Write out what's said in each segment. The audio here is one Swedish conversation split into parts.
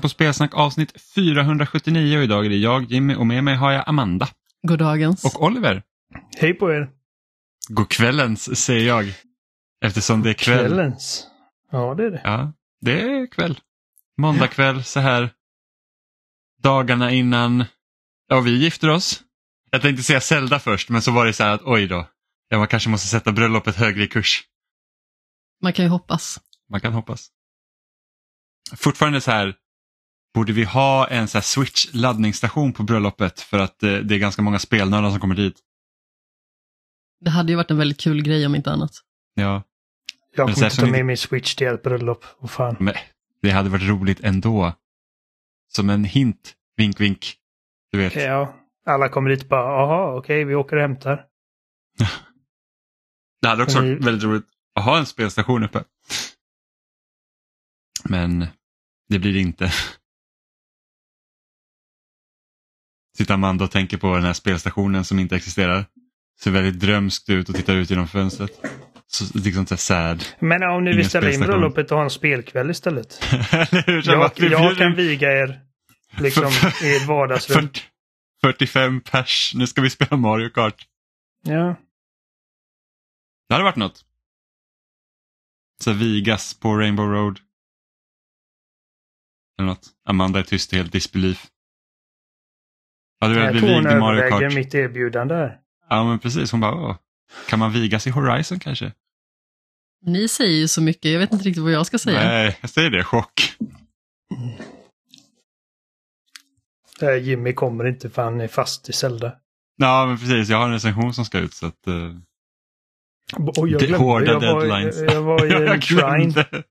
Lyssnar på Spelsnack avsnitt 479 och idag är det jag, Jimmy och med mig har jag Amanda. Goddagens. Och Oliver. Hej på er! God kvällens säger jag. Eftersom det är kväll. Kvällens. Ja, det är det. Ja, det är kväll. Måndag kväll så här. Dagarna innan ja, vi gifter oss. Jag tänkte säga Zelda först men så var det så här att oj då. Ja, man kanske måste sätta bröllopet högre i kurs. Man kan ju hoppas. Man kan hoppas. Fortfarande så här. Borde vi ha en så här switch laddningsstation på bröllopet för att eh, det är ganska många spelnördar som kommer dit. Det hade ju varit en väldigt kul grej om inte annat. Ja, Jag kommer inte ta med min switch till ert bröllop. Vad fan. men det hade varit roligt ändå. Som en hint, vink vink. Du vet. Ja, alla kommer dit och bara, jaha, okej, vi åker och hämtar. Det hade också varit ni- väldigt roligt att ha en spelstation uppe. Men det blir det inte. Sitter Amanda och tänker på den här spelstationen som inte existerar. Ser väldigt drömskt ut och tittar ut genom fönstret. Så, liksom så sad. Men om ni vill ställa in bröllopet och ha en spelkväll istället. Hur? Jag, jag kan viga er liksom i ett vardagsrum. 40 45 pers, nu ska vi spela Mario Kart. Ja. Det hade varit något. Så Vigas på Rainbow Road. Eller något. Amanda är tyst helt disbelief. Ja, du hon vigd i Mario Kart. mitt erbjudande. Ja, men precis. Hon bara, Åh, kan man vigas i Horizon kanske? Ni säger ju så mycket, jag vet inte riktigt vad jag ska säga. Nej, jag säger det. Chock. Jimmy kommer inte för han är fast i Zelda. Ja, men precis. Jag har en recension som ska ut. Så att, Oj, jag det, glömde. hårda jag var, deadlines. Jag, jag var i jag glömde.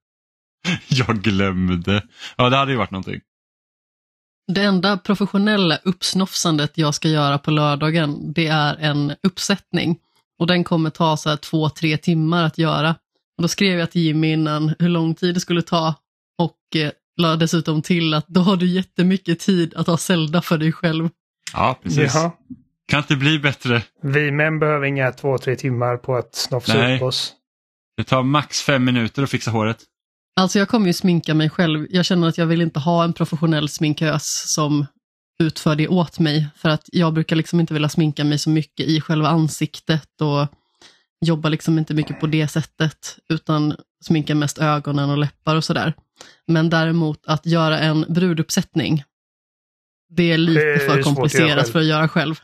Jag glömde. Ja, det hade ju varit någonting. Det enda professionella uppsnofsandet jag ska göra på lördagen, det är en uppsättning. Och den kommer ta så här två, tre timmar att göra. Och då skrev jag till Jimmy innan hur lång tid det skulle ta och eh, la dessutom till att då har du jättemycket tid att ha Zelda för dig själv. Ja, precis. Jaha. Kan inte bli bättre. Vi män behöver inga två, tre timmar på att snofsa Nej. upp oss. Det tar max fem minuter att fixa håret. Alltså jag kommer ju sminka mig själv. Jag känner att jag vill inte ha en professionell sminkös som utför det åt mig. För att jag brukar liksom inte vilja sminka mig så mycket i själva ansiktet och jobba liksom inte mycket på det sättet. Utan sminka mest ögonen och läppar och sådär. Men däremot att göra en bruduppsättning, det är lite Det är för att komplicerat själv. för att göra själv.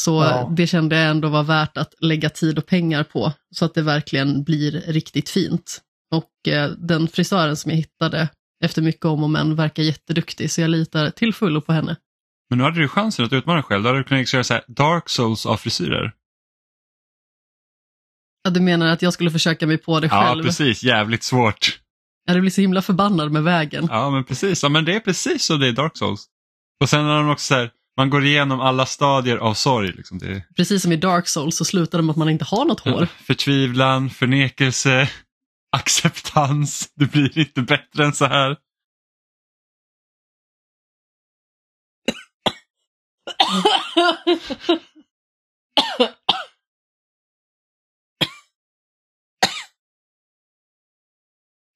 Så Ja. det kände jag ändå var värt att lägga tid och pengar på, så att det verkligen blir riktigt fint. Och eh, den frisören som jag hittade efter mycket om och men verkar jätteduktig, så jag litar till fullo på henne. Men nu hade du chansen att utmana dig själv. Då hade du kunnat göra så här Dark Souls av frisyrer. Ja, du menar att jag skulle försöka mig på det Ja, själv? precis. Jävligt svårt. Ja, det blir så himla förbannad med vägen. Ja, men precis. Ja, men det är precis så det är i Dark Souls. Och sen har de också så här, man går igenom alla stadier av sorg. Liksom. Det Precis som i Dark Souls så slutar det med att man inte har något hår. förtvivlan, förnekelse, acceptans. Det blir inte bättre än så här.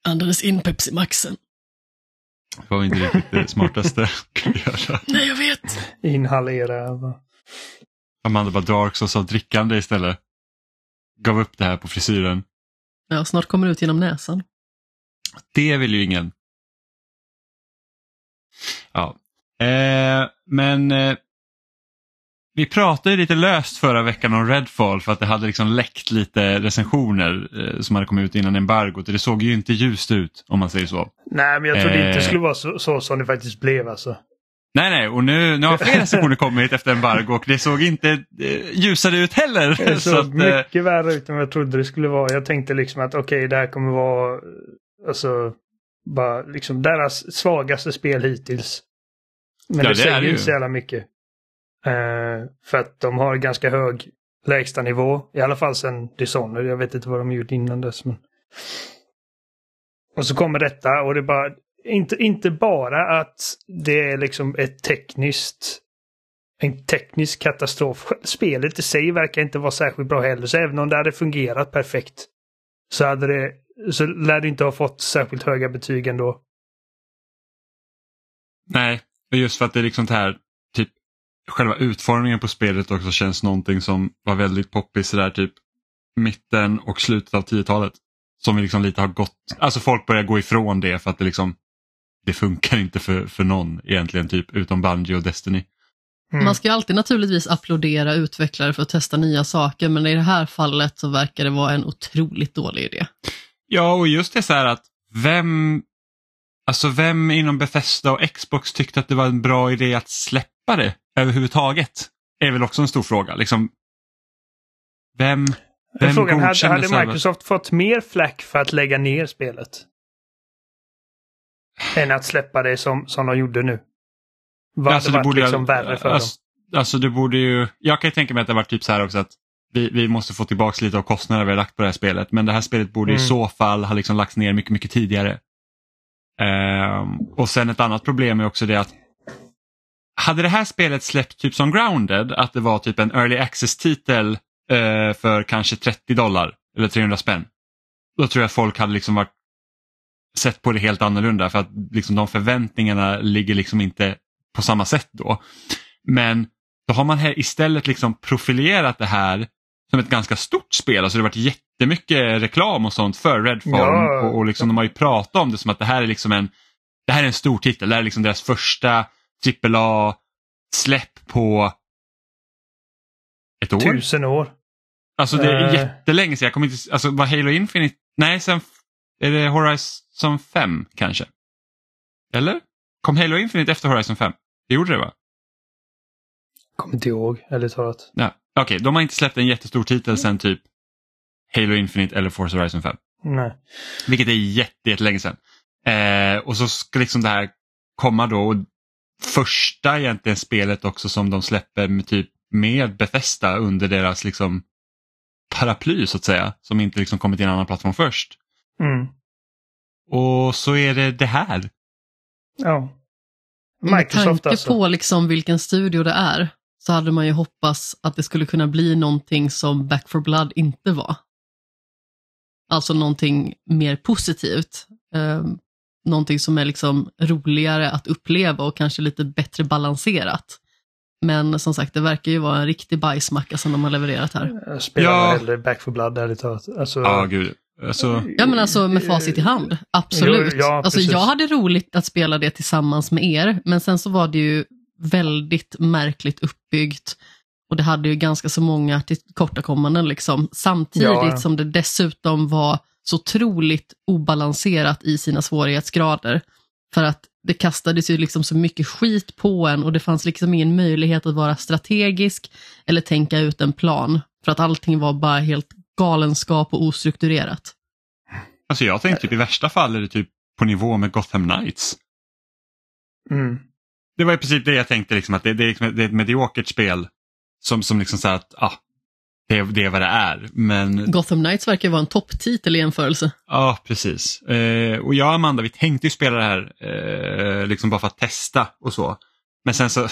Andades in Pepsi Maxen. Det var inte riktigt det smartaste jag kunde göra. Nej, jag vet. Inhalera. Amanda bara Dark Souls av drickande istället. Gav upp det här på frisyren. Ja, snart kommer det ut genom näsan. Det vill ju ingen. Ja. Eh, men eh, vi pratade ju lite löst förra veckan om Redfall för att det hade liksom läckt lite recensioner eh, som hade kommit ut innan embargot och det såg ju inte ljust ut om man säger så. Nej, men jag trodde Eh. inte det skulle vara så, så som det faktiskt blev alltså. Nej, nej, och nu, nu har fler recensioner kommit efter embargo och det såg inte eh, ljusare ut heller. Det så såg att, eh, mycket värre ut än vad jag trodde det skulle vara. Jag tänkte liksom att okej, det här kommer vara eh, alltså bara liksom deras svagaste spel hittills. Men Ja, det, det säger ju inte så jävla mycket. Eh, för att de har ganska hög lägsta nivå. I alla fall sen Dishonored. Jag vet inte vad de gjort innan dess. Men... Och så kommer detta och det bara inte, inte bara att det är liksom ett tekniskt en teknisk katastrof. Spelet i sig verkar inte vara särskilt bra heller, så även om det hade fungerat perfekt så hade det så lär det inte ha fått särskilt höga betyg ändå. Nej, just för att det är liksom det här, typ själva utformningen på spelet också känns någonting som var väldigt poppis där typ mitten och slutet av 10-talet. Som vi liksom lite har gått, alltså folk börjar gå ifrån det för att det liksom det funkar inte för, för någon egentligen typ utom Bungie och Destiny. Mm. Man ska ju alltid naturligtvis applådera utvecklare för att testa nya saker, men i det här fallet så verkar det vara en otroligt dålig idé. Ja, och just det så här att vem, alltså vem inom Bethesda och Xbox tyckte att det var en bra idé att släppa det överhuvudtaget? Är väl också en stor fråga. Liksom, vem, vem Frågan, hade, godkände hade Microsoft fått mer flack för att lägga ner spelet? Än att släppa det som, som de gjorde nu? Vad Alltså, det varit borde liksom värre för alltså, alltså det borde ju, jag kan ju tänka mig att det var typ så här också att vi, vi måste få tillbaka lite av kostnaderna vi har lagt på det här spelet. Men det här spelet borde i Mm. så fall ha liksom lagts ner mycket, mycket tidigare. Ehm, och sen ett annat problem är också det att hade det här spelet släppt typ som Grounded, att det var typ en early access-titel eh, för kanske 30 dollar eller 300 spänn. Då tror jag att folk hade liksom varit sett på det helt annorlunda för att liksom de förväntningarna ligger liksom inte på samma sätt då. Men då har man här istället liksom profilerat det här som ett ganska stort spel. Alltså det har varit jättemycket reklam och sånt för Redfall Ja. och, och liksom de har ju pratat om det som att det här är liksom en det här är en stor titel. Det här är liksom deras första AAA-släpp på ett år. Tusen år. Alltså det är Eh. jättelänge sedan. Jag kommer inte, alltså var Halo Infinite, nej sen är det Horizon 5 kanske? Eller? Kom Halo Infinite efter Horizon 5? Det gjorde det va? Kommer inte ihåg, ärligt talat. Ja. Okej, de har inte släppt en jättestor titel sen typ Halo Infinite eller Forza Horizon 5. Nej. Vilket är jätte, jättelänge sedan. Eh, och så ska liksom det här komma då. Och första egentligen spelet också som de släpper med typ med Bethesda under deras liksom paraply så att säga. Som inte liksom kommit till en annan plattform först. Mm. Och så är det det här. Ja. Med Microsoft tanke alltså. på liksom vilken studio det är, så hade man ju hoppats att det skulle kunna bli någonting som Back for Blood inte var. Alltså någonting mer positivt. Eh, någonting som är liksom roligare att uppleva och kanske lite bättre balanserat. Men som sagt, det verkar ju vara en riktig bajsmacka som de har levererat här. Jag spelar Ja. hellre Back for Blood, ärligt talat. Alltså, Ja, gud. Alltså, Ja men alltså med facit i hand, absolut. Jo, ja, alltså jag hade roligt att spela det tillsammans med er, men sen så var det ju väldigt märkligt uppbyggt och det hade ju ganska så många tillkortakommanden liksom, samtidigt ja. som det dessutom var så otroligt obalanserat i sina svårighetsgrader. För att det kastades ju liksom så mycket skit på en och det fanns liksom ingen möjlighet att vara strategisk eller tänka ut en plan. För att allting var bara helt galenskap och ostrukturerat. alltså jag tänkte typ i värsta fall är det typ på nivå med Gotham Knights. Mm. Det var i princip det jag tänkte, liksom, att det, det, är, liksom- det är ett mediokert spel som, som liksom så att ah, det, det är vad det är. Men Gotham Knights verkar vara en topptitel i jämförelse. ja, precis. Eh, och jag och Amanda, vi tänkte ju spela det här eh, liksom bara för att testa och så. Men sen så,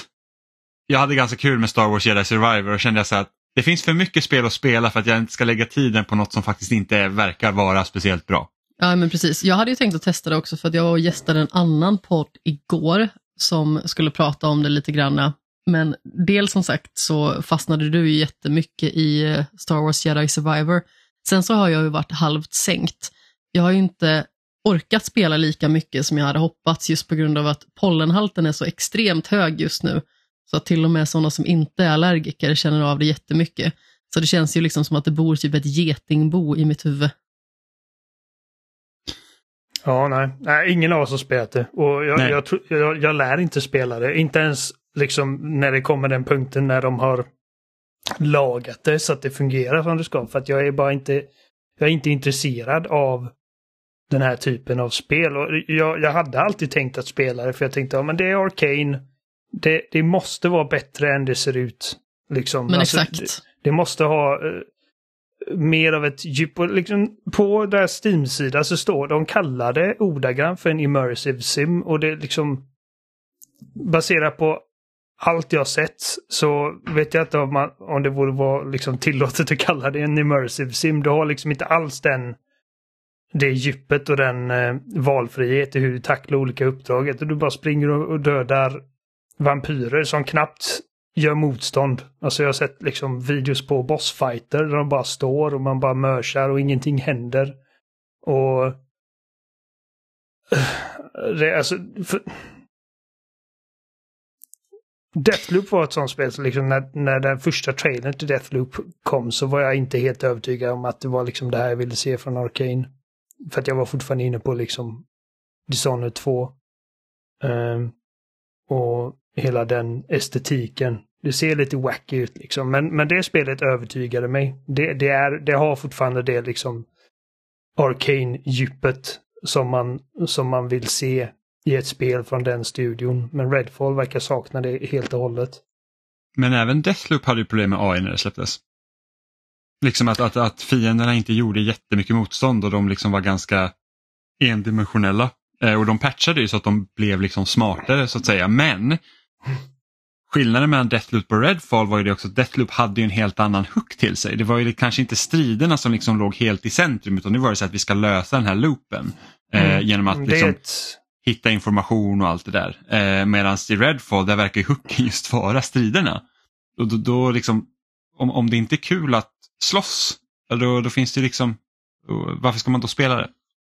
jag hade ganska kul med Star Wars Jedi Survivor och kände jag så att det finns för mycket spel att spela för att jag inte ska lägga tiden på något som faktiskt inte verkar vara speciellt bra. Ja, men precis. Jag hade ju tänkt att testa det också för att jag var och gästade en annan podd igår som skulle prata om det lite granna. Men dels som sagt så fastnade du ju jättemycket i eh, Star Wars Jedi Survivor. Sen så har jag ju varit halvt sänkt. Jag har ju inte orkat spela lika mycket som jag hade hoppats just på grund av att pollenhalten är så extremt hög just nu. Så att till och med sådana som inte är allergiker känner av det jättemycket. Så det känns ju liksom som att det bor typ ett getingbo i mitt huvud. Ja, nej. nej. Ingen av oss har spelat det. Och jag, jag, jag, jag lär inte spela det. Inte ens liksom när det kommer den punkten när de har lagat det så att det fungerar som det ska. För att jag är bara inte, jag är inte intresserad av den här typen av spel. Och jag, jag hade alltid tänkt att spela det för jag tänkte, ja men det är Arcane. Det, det måste vara bättre än det ser ut. Liksom. Men Alltså, exakt. Det, det måste ha eh, mer av ett djup. Och liksom, på deras Steam-sida så står de kallar det ordagrant för en immersive sim och det liksom baserat på allt jag sett så vet jag inte om, man, om det borde vara liksom tillåtet att kalla det en immersive sim. Du har liksom inte alls den det djupet och den eh, valfrihet i hur du tacklar olika uppdrag. Att du bara springer och, och dödar vampyrer som knappt gör motstånd. Alltså jag har sett liksom videos på bossfighter där de bara står och man bara mörsar och ingenting händer. Och... Det, alltså, för... Deathloop var ett sånt spel, så liksom när, när den första trailern till Deathloop kom så var jag inte helt övertygad om att det var liksom det här jag ville se från Arcane. För att jag var fortfarande inne på liksom Dishonored 2. Um, ehm, och hela den estetiken. Det ser lite wacky ut liksom. Men, men det spelet övertygade mig. Det, det, är, det har fortfarande det liksom Arcane-djupet som man, som man vill se i ett spel från den studion. Men Redfall verkar sakna det helt och hållet. Men även Deathloop hade ju problem med AI när det släpptes. Liksom att, att, att fienderna inte gjorde jättemycket motstånd och de liksom var ganska endimensionella. Eh, och de patchade ju så att de blev liksom smartare så att säga. Men skillnaden mellan Deathloop och Redfall var ju det också att Deathloop hade ju en helt annan hook till sig. Det var ju kanske inte striderna som liksom låg helt i centrum utan det var det så att vi ska lösa den här loopen. Eh, mm. Genom att liksom ett... hitta information och allt det där. Eh, Medan i Redfall där verkar ju hooken just vara striderna. Och då, då liksom, om, om det inte är kul att slåss, då, då finns det liksom, varför ska man då spela det?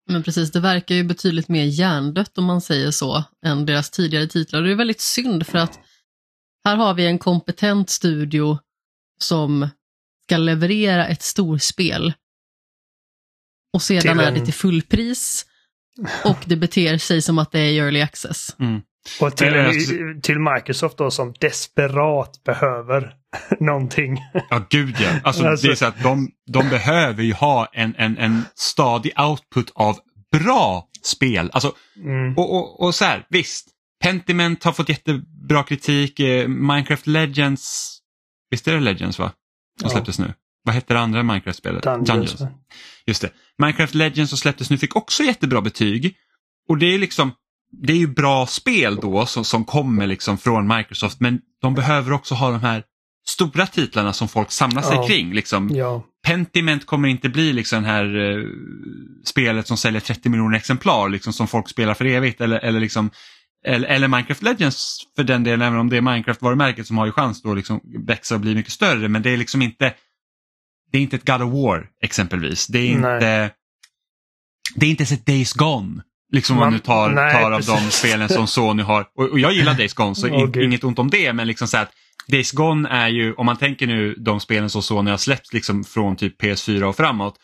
Men precis, det verkar ju betydligt mer hjärndött om man säger så, än deras tidigare titlar. Det är väldigt synd för att här har vi en kompetent studio som ska leverera ett storspel. Och sedan är det till fullpris och det beter sig som att det är early access. Mm. Och till, till Microsoft då som desperat behöver någonting. Ja, gud ja. Alltså, alltså. Det är så att de, de behöver ju ha en, en, en stadig output av bra spel. Alltså, mm. och, och, och så här, visst, Pentiment har fått jättebra kritik. Eh, Minecraft Legends, visst är det Legends va? Som ja. släpptes nu. Vad hette det andra Minecraft-spelet? Dungeons. Dungeons. Just det. Minecraft Legends som släpptes nu fick också jättebra betyg. Och det är liksom, det är ju bra spel då som, som kommer liksom från Microsoft men de behöver också ha de här stora titlarna som folk samlar sig ja. kring. Liksom. Ja. Pentiment kommer inte bli liksom det här uh, spelet som säljer 30 miljoner exemplar liksom, som folk spelar för evigt. Eller, eller, liksom, eller, eller Minecraft Legends för den delen, även om det är Minecraft-varumärket som har ju chans att liksom växa och bli mycket större. Men det är liksom inte det är inte ett God of War exempelvis. Det är inte, det är inte ett Days Gone Liksom om man nu tar, nej, tar av precis. de spelen som Sony har. Och, och jag gillar Days Gone så oh, inget ont om det men liksom så att Days Gone är ju, om man tänker nu de spelen som Sony har släppt liksom från typ PS4 och framåt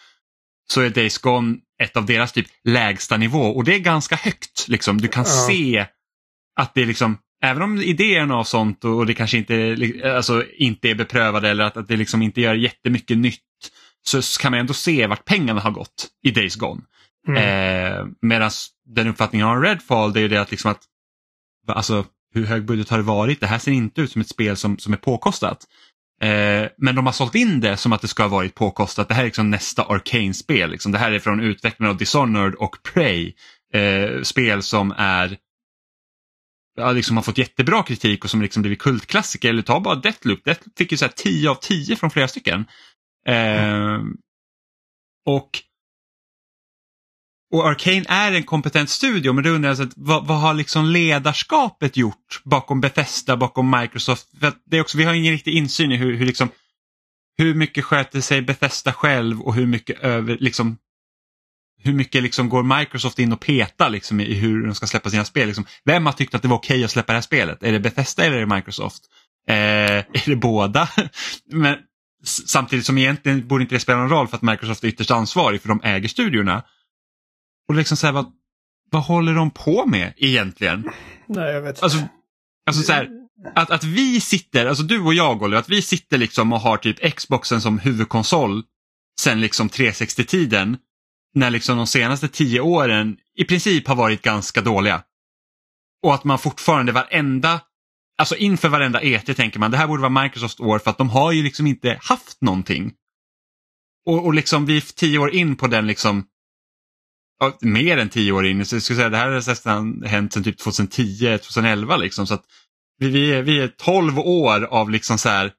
så är Days Gone ett av deras typ lägsta nivå och det är ganska högt. Liksom. Du kan ja. se att det är liksom, även om idéerna och sånt och det kanske inte, alltså, inte är beprövade eller att, att det liksom inte gör jättemycket nytt så kan man ändå se vart pengarna har gått i Days Gone. Mm. Eh, Medan den uppfattningen jag har Redfall det är det att, liksom att alltså, hur hög budget har det varit? Det här ser inte ut som ett spel som, som är påkostat. Eh, men de har sålt in det som att det ska ha varit påkostat. Det här är liksom nästa Arcane-spel. Liksom. Det här är från utvecklarna av Dishonored och Prey. Eh, spel som är ja, liksom har fått jättebra kritik och som liksom blivit kultklassiker. Eller ta bara Deathloop. Deathloop fick ju så här 10 av 10 från flera stycken. Eh, och och Arcane är en kompetent studio men då undrar jag vad, vad, har liksom ledarskapet gjort bakom Bethesda, bakom Microsoft? För det är också, vi har ingen riktig insyn i hur, hur, liksom, hur mycket sköter sig Bethesda själv och hur mycket över, liksom, hur mycket liksom går Microsoft in och petar liksom i hur de ska släppa sina spel? Liksom, vem har tyckt att det var okej okay att släppa det här spelet? Är det Bethesda eller är det Microsoft? Eh, är det båda? Men samtidigt som egentligen borde inte det spela någon roll för att Microsoft är ytterst ansvarig för de äger studiorna. Och liksom så här, vad, vad håller de på med egentligen? Nej, jag vet alltså, alltså så här, att, att vi sitter, alltså du och jag Oliver, att vi sitter liksom och har typ Xboxen som huvudkonsol sen liksom 360-tiden. När liksom de senaste tio åren i princip har varit ganska dåliga. Och att man fortfarande varenda, alltså inför varenda ET tänker man det här borde vara Microsoft år för att de har ju liksom inte haft någonting. Och, och liksom vi är tio år in på den liksom ja, mer än tio år in. Så jag skulle säga, det här har nästan hänt sedan typ 2010, 2011 liksom. Så att vi, vi, är, vi är 12 år av liksom så här,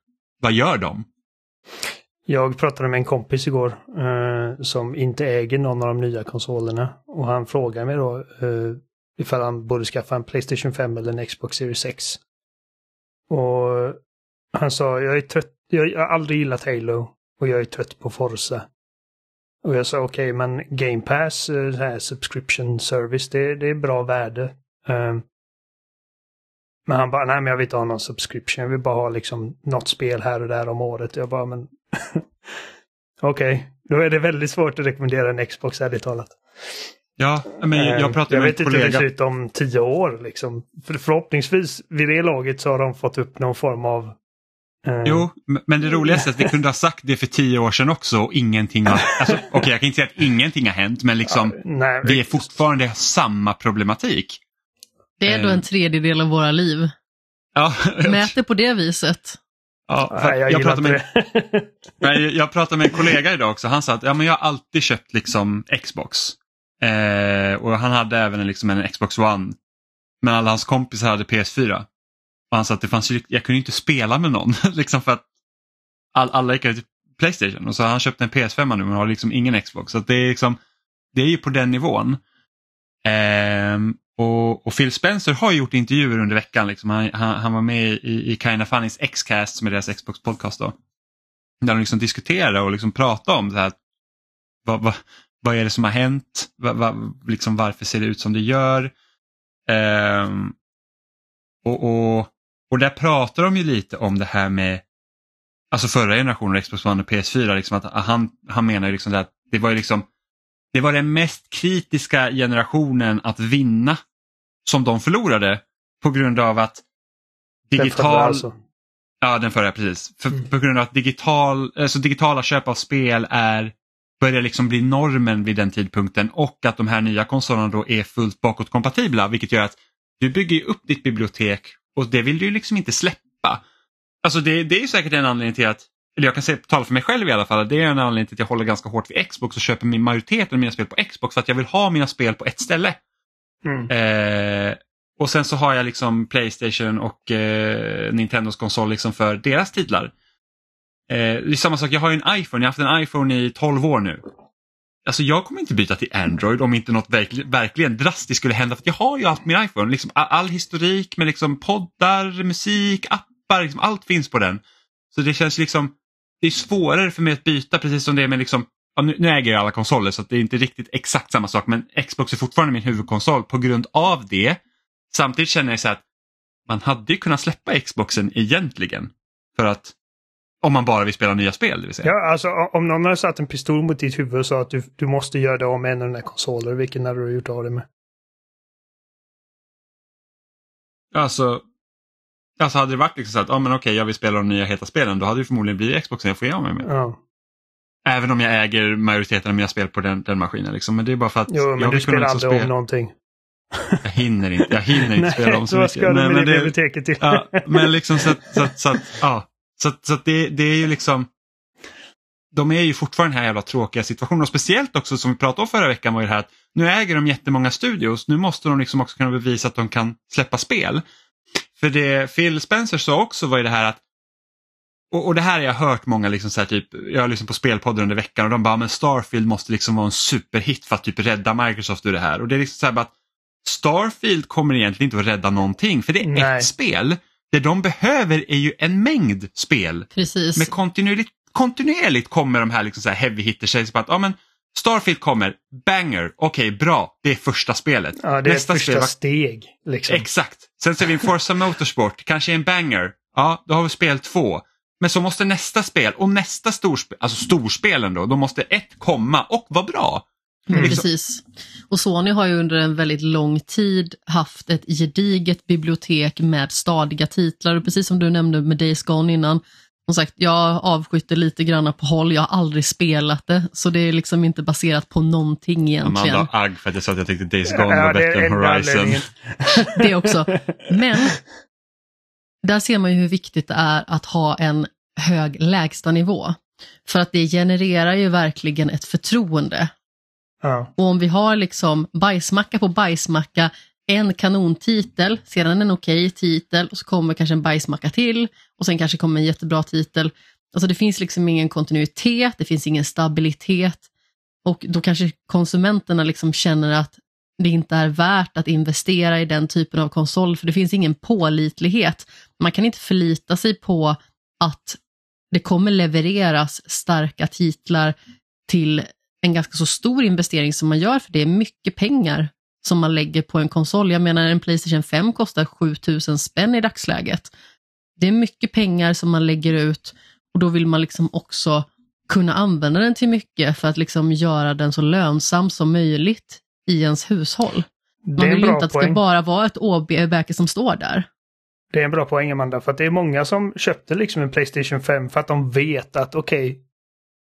vad gör de? Jag pratade med en kompis igår eh, som inte äger någon av de nya konsolerna. Och han frågade mig då eh, ifall han borde skaffa en Playstation 5 eller en Xbox Series 6. Och han sa, jag är trött, jag har aldrig gillat Halo och jag är trött på Forza. Och jag sa okej, okay, men Game Pass, eh, här subscription service, det, det är bra värde. Um, men han bara, nej men jag vill inte ha någon subscription, jag vill bara ha liksom något spel här och där om året. Jag bara, men okej, okay. då är det väldigt svårt att rekommendera en Xbox ärligt talat. Ja, men jag ehm, pratade jag med en kollega. Jag vet inte hur det ser ut om tio år liksom. För förhoppningsvis vid det laget så har de fått upp någon form av Uh, jo, men det roligaste är att vi kunde ha sagt det för tio år sedan också och ingenting har... Alltså, Okej, okay, jag kan inte säga att ingenting har hänt men liksom uh, nej, vi är fortfarande samma problematik. Det är ändå uh, en tredjedel av våra liv. Ja, Mät det på det viset. Ja, nej, jag, jag, pratade med, nej, jag pratade med en kollega idag också. Han sa att ja, men jag har alltid köpt liksom Xbox. Eh, och han hade även liksom en Xbox One. Men alla hans kompisar hade PS4. Han sa att det fanns, jag kunde inte spela med någon liksom för att all, alla gick till Playstation och så har han köpt en PS5 nu men har liksom ingen Xbox. Så det, är liksom, det är ju på den nivån. Ehm, och, och, Phil Spencer har gjort intervjuer under veckan. Liksom. Han, han, han var med i, i Kinda Funnys Xcast som är deras Xbox podcast. Då. Där de liksom diskuterade och liksom pratade om det här. Vad, vad, vad är det som har hänt? Va, va, liksom varför ser det ut som det gör? Ehm, och, och, och där pratar de ju lite om det här med alltså förra generationen Xbox One och PS4. Liksom att han, han menar ju liksom att det var ju liksom det var den mest kritiska generationen att vinna som de förlorade på grund av att digital... Den alltså. Ja, den förra precis. För, mm. På grund av att digital, alltså digitala köp av spel är börjar liksom bli normen vid den tidpunkten och att de här nya konsolerna då är fullt bakåtkompatibla vilket gör att du bygger upp ditt bibliotek och det vill du ju liksom inte släppa. Alltså det, det är säkert en anledning till att, eller jag kan säga, tala för mig själv i alla fall, det är en anledning till att jag håller ganska hårt vid Xbox och köper min majoriteten av mina spel på Xbox för att jag vill ha mina spel på ett ställe. Mm. Eh, och sen så har jag liksom Playstation och eh, Nintendos konsol liksom för deras titlar. Eh, det är samma sak, jag har ju en iPhone, jag har haft en iPhone i 12 år nu. Alltså jag kommer inte byta till Android om inte något verkl verkligen drastiskt skulle hända. För jag har ju allt min iPhone. Liksom all, all historik med liksom poddar, musik, appar, liksom allt finns på den. Så det känns liksom, det är svårare för mig att byta precis som det är med liksom, ja, nu, nu, äger jag alla konsoler så det är inte riktigt exakt samma sak men Xbox är fortfarande min huvudkonsol på grund av det. Samtidigt känner jag så att man hade ju kunnat släppa Xboxen egentligen. För att om man bara vill spela nya spel, det vill säga. Ja, alltså om någon hade satt en pistol mot ditt huvud och sa att du, du måste göra det med en av dina konsoler, vilken hade du gjort av det med? Alltså, alltså hade det varit liksom så att, ja ah, men okej, jag vill spela de nya heta spelen, då hade det förmodligen blivit Xboxen jag får med mig. Ja. Även om jag äger majoriteten av mina spel på den, den maskinen. Liksom. Men det är bara för att... Jo, men du spelar aldrig spela... om någonting. Jag hinner inte, jag hinner inte spela om så mycket. Nej, vad ska du med det biblioteket till? ja, men liksom så att, så att, så att ja. Så, så det, det är ju liksom de är ju fortfarande den här jävla tråkiga situationen och speciellt också som vi pratade om förra veckan var ju det här att nu äger de jättemånga studios, nu måste de liksom också kunna bevisa att de kan släppa spel. För det Phil Spencer sa också var ju det här att och, och det här har jag hört många, liksom så här, typ, jag har lyssnat på spelpoddar under veckan och de bara, men Starfield måste liksom vara en superhit för att typ rädda Microsoft ur det här. Och det är liksom så här att Starfield kommer egentligen inte att rädda någonting för det är Nej. ett spel det de behöver är ju en mängd spel. Precis. Med kontinuerligt, kontinuerligt kommer de här, liksom så här heavy hitters. Så att, ja, men Starfield kommer, banger, okej okay, bra, det är första spelet. Ja, det är Nästa första spel, steg. Liksom. Exakt. Sen ser vi en Forza Motorsport, kanske en banger. Ja, då har vi spel två. Men så måste nästa spel och nästa storspel, alltså storspelen då, då måste ett komma och vara bra. Mm. Precis. Och Sony har ju under en väldigt lång tid haft ett gediget bibliotek med stadiga titlar. Och precis som du nämnde med Days Gone innan, som sagt, jag avskytte lite grann på håll, jag har aldrig spelat det, så det är liksom inte baserat på någonting egentligen. Amanda agg för att jag sa att jag tyckte Days Gone ja, var bättre än Horizon. det också. Men där ser man ju hur viktigt det är att ha en hög lägstanivå. För att det genererar ju verkligen ett förtroende Ja. Och om vi har liksom bajsmacka på bajsmacka, en kanontitel, sedan en okej okay titel och så kommer kanske en bajsmacka till och sen kanske kommer en jättebra titel. Alltså det finns liksom ingen kontinuitet, det finns ingen stabilitet och då kanske konsumenterna liksom känner att det inte är värt att investera i den typen av konsol för det finns ingen pålitlighet. Man kan inte förlita sig på att det kommer levereras starka titlar till en ganska så stor investering som man gör för det är mycket pengar som man lägger på en konsol. Jag menar en Playstation 5 kostar 7000 spänn i dagsläget. Det är mycket pengar som man lägger ut och då vill man liksom också kunna använda den till mycket för att liksom göra den så lönsam som möjligt i ens hushåll. Man vill inte att det ska poäng. bara vara ett OB-bärke som står där. Det är en bra poäng Amanda, för att det är många som köpte liksom en Playstation 5 för att de vet att okej, eh,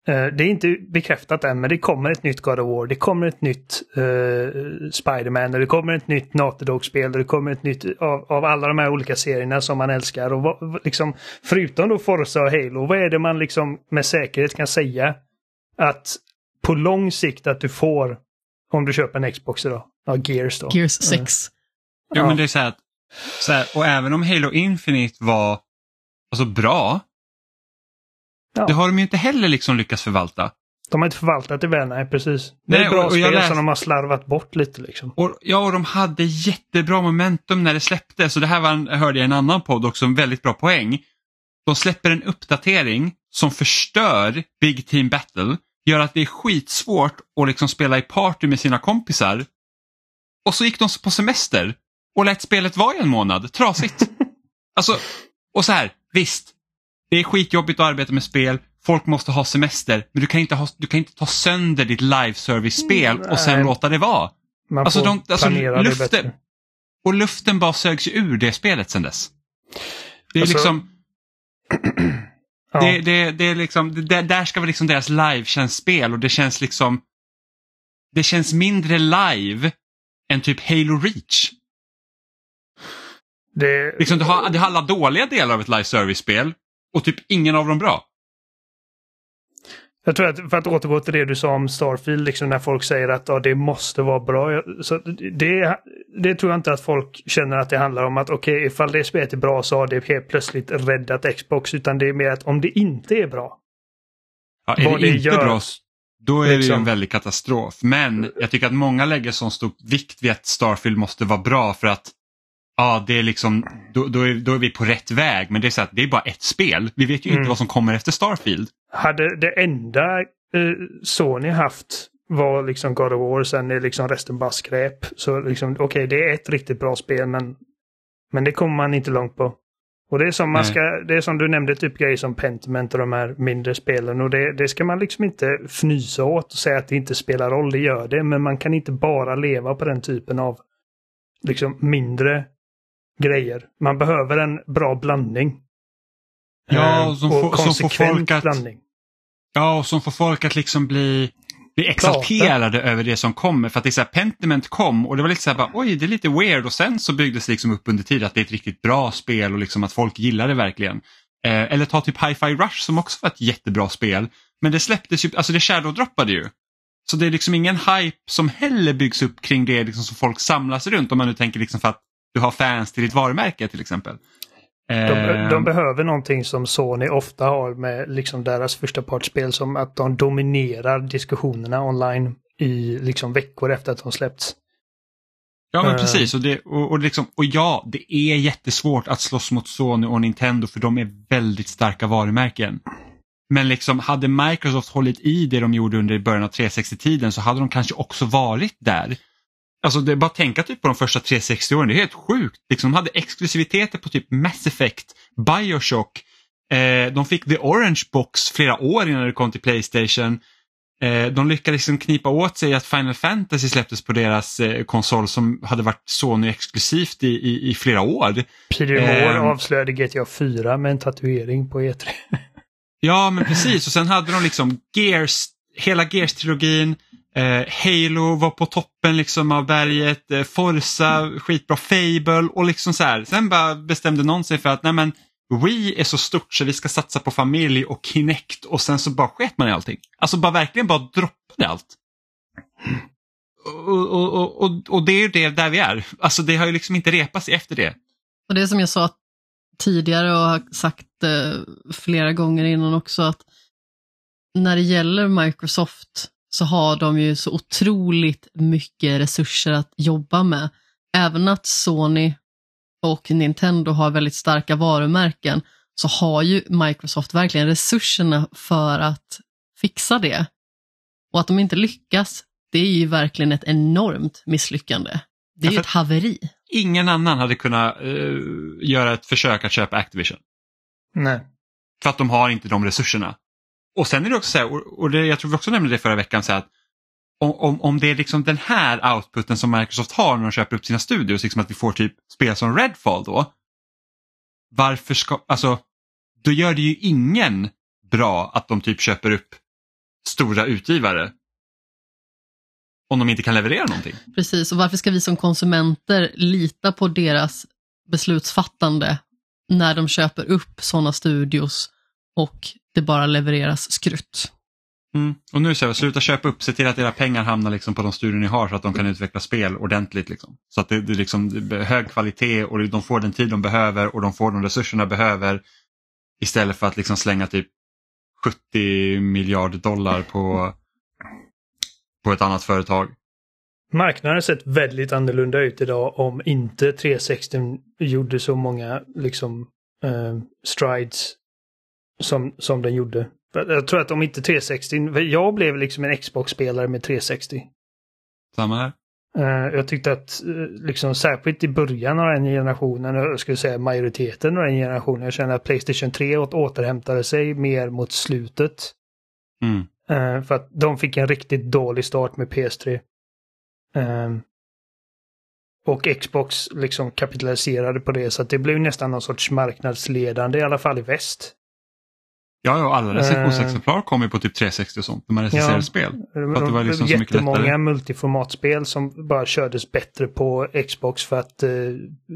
det är inte bekräftat än, men det kommer ett nytt God of War, det kommer ett nytt uh, Spiderman, och det kommer ett nytt Naughty Dog-spel, och det kommer ett nytt av, av alla de här olika serierna som man älskar. Och vad, liksom, förutom då Forza och Halo, vad är det man liksom med säkerhet kan säga att på lång sikt att du får om du köper en Xbox idag? Ja, Gears då. Gears 6. Ja, Ja. men det är så här, att, så här, och även om Halo Infinite var alltså bra, Ja. det har de ju inte heller liksom lyckats förvalta. De har inte förvaltat det väl, nej precis. Det är Nej, ett bra och- och spel läste- som de har slarvat bort lite liksom. Och, ja, och de hade jättebra momentum när det släpptes. Så det här var hörde jag i en annan podd också, en väldigt bra poäng. De släpper en uppdatering som förstör Big Team Battle, gör att det är skitsvårt att liksom spela i party med sina kompisar. Och så gick de på semester och lät spelet vara i en månad, trasigt. alltså, och så här, visst, det är skitjobbigt att arbeta med spel, folk måste ha semester, men du kan inte, ha, du kan inte ta sönder ditt live service-spel och sen låta det vara. Man Alltså, de- alltså, luften-. Och luften bara sögs ur det spelet sen dess. Det är Alltså, liksom, Ja. det, det, det är liksom, det, där ska vara liksom deras live-spel och det känns liksom, det känns mindre live än typ Halo Reach. det, Liksom, det, har, det har alla dåliga delar av ett live service-spel och typ ingen av dem bra. Jag tror att för att återgå till det du sa om Starfield, liksom när folk säger att ja, det måste vara bra. Så det, det tror jag inte att folk känner att det handlar om att okej, ifall det spelet är bra så har det helt plötsligt räddat Xbox. Utan det är mer att om det inte är bra. Ja, är Vad det det inte gör, bra, då är det ju liksom. en väldig katastrof. Men jag tycker att många lägger så stor vikt vid att Starfield måste vara bra för att ja, det är liksom, då, då, är, då är vi på rätt väg. Men det är så att det är bara ett spel. Vi vet ju Mm. inte vad som kommer efter Starfield. Hade det enda eh, Sony haft var liksom God of War, sen är liksom resten bara skräp. Så liksom, okej, det är ett riktigt bra spel, men, men det kommer man inte långt på. Och det är som man Nej. ska, det är som du nämnde, typ grejer som Pentiment och de här mindre spelen. Och det, det ska man liksom inte fnysa åt och säga att det inte spelar roll, det gör det. Men man kan inte bara leva på den typen av liksom mindre grejer. Man behöver en bra blandning. Ja, Eh, och som och får- som får folk att- blandning. Ja, och som får folk att liksom bli, bli exalterade över det som kommer. För att det är så här, Pentiment kom och det var lite så här, bara, oj det är lite weird och sen så byggdes det liksom upp under tid att det är ett riktigt bra spel och liksom att folk gillar det verkligen. Eh, eller ta typ Hi-Fi Rush som också var ett jättebra spel. Men det släpptes ju, alltså det shadow-droppade ju. Så det är liksom ingen hype som heller byggs upp kring det liksom som folk samlas runt om man nu tänker liksom för att du har fans till ditt varumärke till exempel. De, de behöver någonting som Sony ofta har med liksom deras första partsspel som att de dominerar diskussionerna online i liksom veckor efter att de släppts. Ja men Eh. precis och, det, och, och, liksom, och ja, det är jättesvårt att slåss mot Sony och Nintendo för de är väldigt starka varumärken. Men liksom hade Microsoft hållit i det de gjorde under början av 360-tiden så hade de kanske också varit där. Alltså det är bara att tänka typ på de första 360-åren, det är helt sjukt. Liksom, de hade exklusiviteter på typ Mass Effect, Bioshock, eh, de fick The Orange Box flera år innan det kom till Playstation. Eh, de lyckades liksom knipa åt sig att Final Fantasy släpptes på deras eh, konsol som hade varit Sony exklusivt i, i, i flera år. Peter Moore Ehm. avslöjade GTA 4 med en tatuering på E E3. Ja men precis och sen hade de liksom Gears, hela Gears-trilogin, Eh, Halo var på toppen liksom av berget, eh, Forza, skitbra, Fable och liksom så här. Sen bara bestämde någon sig för att nej men Wii är så stort så vi ska satsa på familj och Kinect och sen så bara sket man i allting. Alltså bara verkligen bara droppade allt. Och, och, och, och, och det är ju det där vi är. Alltså det har ju liksom inte repats efter det. Och det är som jag sa tidigare och har sagt eh, flera gånger innan också att när det gäller Microsoft så har de ju så otroligt mycket resurser att jobba med. Även att Sony och Nintendo har väldigt starka varumärken så har ju Microsoft verkligen resurserna för att fixa det. Och att de inte lyckas, det är ju verkligen ett enormt misslyckande. Det är ju ett haveri. Ingen annan hade kunnat uh, göra ett försök att köpa Activision. Nej. För att de har inte de resurserna. Och sen är det också så här, och det, jag tror vi också nämnde det förra veckan, så att om, om, om det är liksom den här outputen som Microsoft har när de köper upp sina studios, liksom att vi får typ spel som Redfall då. Varför ska, alltså, då gör det ju ingen bra att de typ köper upp stora utgivare. Om de inte kan leverera någonting. Precis, och varför ska vi som konsumenter lita på deras beslutsfattande när de köper upp sådana studios och det bara levereras skrutt? Mm. Och nu säger jag, sluta köpa upp, se till att era pengar hamnar liksom på de studier ni har så att de kan utveckla spel ordentligt. Liksom. Så att det, det, liksom, det är hög kvalitet och de får den tid de behöver och de får de resurserna de behöver. Istället för att liksom slänga typ 70 miljarder dollar på, på ett annat företag. Marknaden har sett väldigt annorlunda ut idag om inte 360 gjorde så många liksom eh, strides som, som den gjorde. Jag tror att om inte 360, jag blev liksom en Xbox-spelare med 360. Samma här. Uh, jag tyckte att uh, liksom särskilt i början av den generationen, jag skulle säga majoriteten av den generationen, jag känner att Playstation 3 åt, återhämtade sig mer mot slutet. Mm. Uh, för att de fick en riktigt dålig start med PS3. Ehm, och Xbox liksom kapitaliserade på det så att det blev nästan någon sorts marknadsledande i alla fall i väst. Ja, ja alla recensionsexemplar kom ju på typ 360 och sånt när man recenserade ja, spel. För att det var liksom så mycket Jättemånga multiformatspel som bara kördes bättre på Xbox för att eh,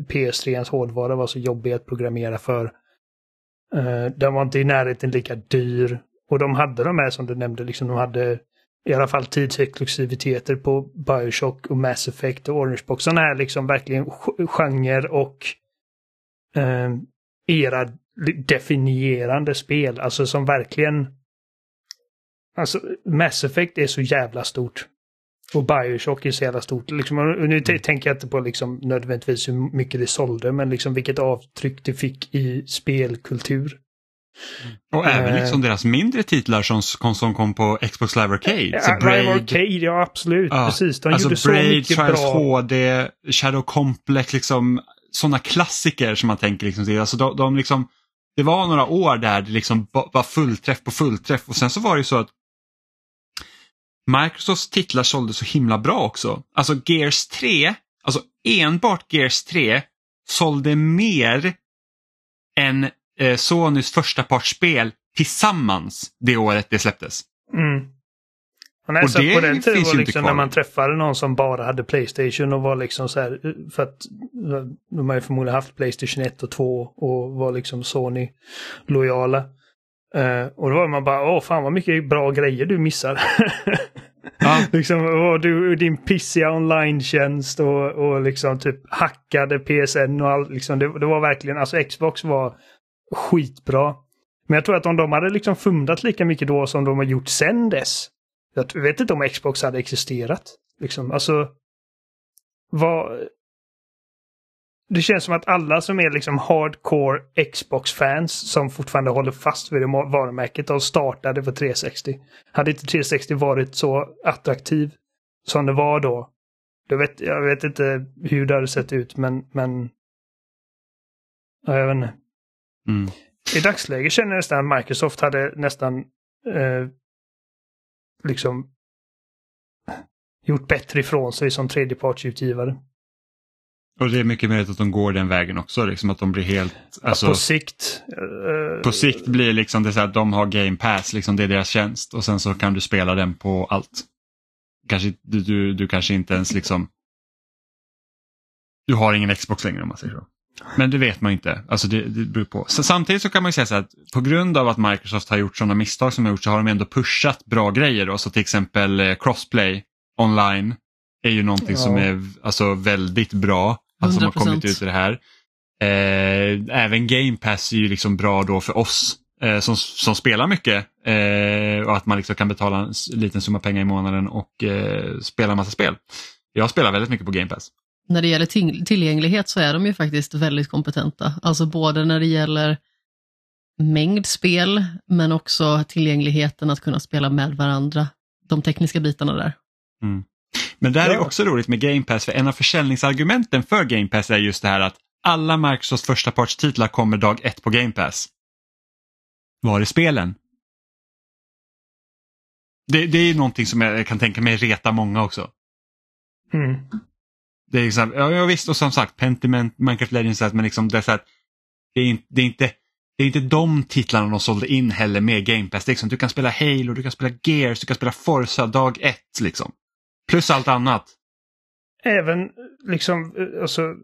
PS3 hårdvara var så jobbig att programmera för. Eh, den var inte i närheten lika dyr. Och de hade de här som du nämnde, liksom, de hade i alla fall tidsexklusiviteter på Bioshock och Mass Effect och Orange Box. Sådana här liksom verkligen genre och eh, era definierande spel. Alltså som verkligen... Alltså Mass Effect är så jävla stort. Och Bioshock är så jävla stort. Liksom, nu mm. tänker jag inte på liksom nödvändigtvis hur mycket det sålde, men liksom vilket avtryck det fick i spelkultur. Och uh, även liksom deras mindre titlar som, som kom på Xbox Live Arcade. Ja, Braid, Live Arcade, ja absolut. Ja, Precis, de alltså gjorde Braid, så mycket Trials bra. HD, Shadow Complex, liksom sådana klassiker som man tänker liksom. Alltså de, de liksom det var några år där det liksom var fullträff på fullträff och sen så var det ju så att Microsofts titlar sålde så himla bra också. Alltså Gears 3, alltså enbart Gears 3 sålde mer än eh, Sonys första partsspel tillsammans det året det släpptes. Mm. Nej, och så det på den tiden var liksom när man träffade någon som bara hade Playstation och var liksom så här, för att de har ju förmodligen haft Playstation 1 och 2 och var liksom Sony lojala. Uh, och då var man bara, åh fan vad mycket bra grejer du missar. Ja. liksom, och du, din pissiga online-tjänst och, och liksom typ hackade PSN och allt. Liksom, det, det var verkligen, alltså Xbox var skitbra. Men jag tror att om de hade liksom fundat lika mycket då som de har gjort sen dess jag vet inte om Xbox hade existerat. Liksom, alltså... Vad... Det känns som att alla som är liksom hardcore Xbox-fans som fortfarande håller fast vid det varumärket och startade för 360. Hade inte 360 varit så attraktiv som det var då. Jag vet, jag vet inte hur det hade sett ut men, men... Ja, jag vet inte. Mm. I dagsläget känner jag nästan att Microsoft hade nästan eh, liksom gjort bättre ifrån sig som tredjepartsutgivare. Och det är mycket möjligt att de går den vägen också, liksom att de blir helt... Alltså, på sikt. Uh, på sikt blir liksom det så att de har game pass, liksom det är deras tjänst och sen så kan du spela den på allt. Kanske, du, du, du kanske inte ens liksom... Du har ingen Xbox längre om man säger så. Men det vet man inte. Alltså det, det beror på. Så samtidigt så kan man ju säga så att på grund av att Microsoft har gjort sådana misstag som de har gjort så har de ändå pushat bra grejer. Då. Så till exempel eh, crossplay online är ju någonting ja. som är alltså, väldigt bra. Alltså, som har kommit ut i det här. Eh, även Game Pass är ju liksom bra då för oss eh, som, som spelar mycket eh, och att man liksom kan betala en liten summa pengar i månaden och eh, spela en massa spel. Jag spelar väldigt mycket på Game Pass. När det gäller till- tillgänglighet så är de ju faktiskt väldigt kompetenta. Alltså både när det gäller mängd spel, men också tillgängligheten att kunna spela med varandra. De tekniska bitarna där. Men det här är också roligt med Game Pass för en av försäljningsargumenten för Game Pass är just det här att alla Microsofts första partstitlar kommer dag ett på Game Pass. Var är spelen? Det, det är någonting som jag kan tänka mig reta många också. Mm. Det är liksom, ja, ja visst och som sagt Pentiment, Minecraft Legends, men liksom det är så att det är, inte, det, är inte, det är inte de titlarna de sålde in heller med Game Pass. Liksom, du kan spela Halo, du kan spela Gears, du kan spela Forza dag ett liksom. Plus allt annat. Även liksom, alltså,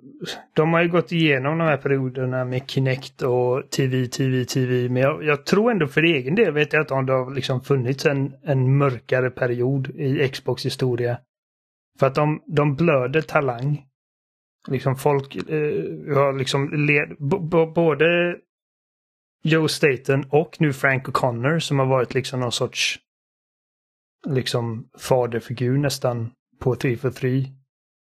de har ju gått igenom de här perioderna med Kinect och TV, TV, TV. Men jag, jag tror ändå för egen del vet jag att det har liksom funnits en, en mörkare period i Xbox historia. För att de, de blöder talang. Liksom folk eh, har liksom led, både Joe Staten och nu Frank O'Connor som har varit liksom någon sorts liksom faderfigur nästan på 343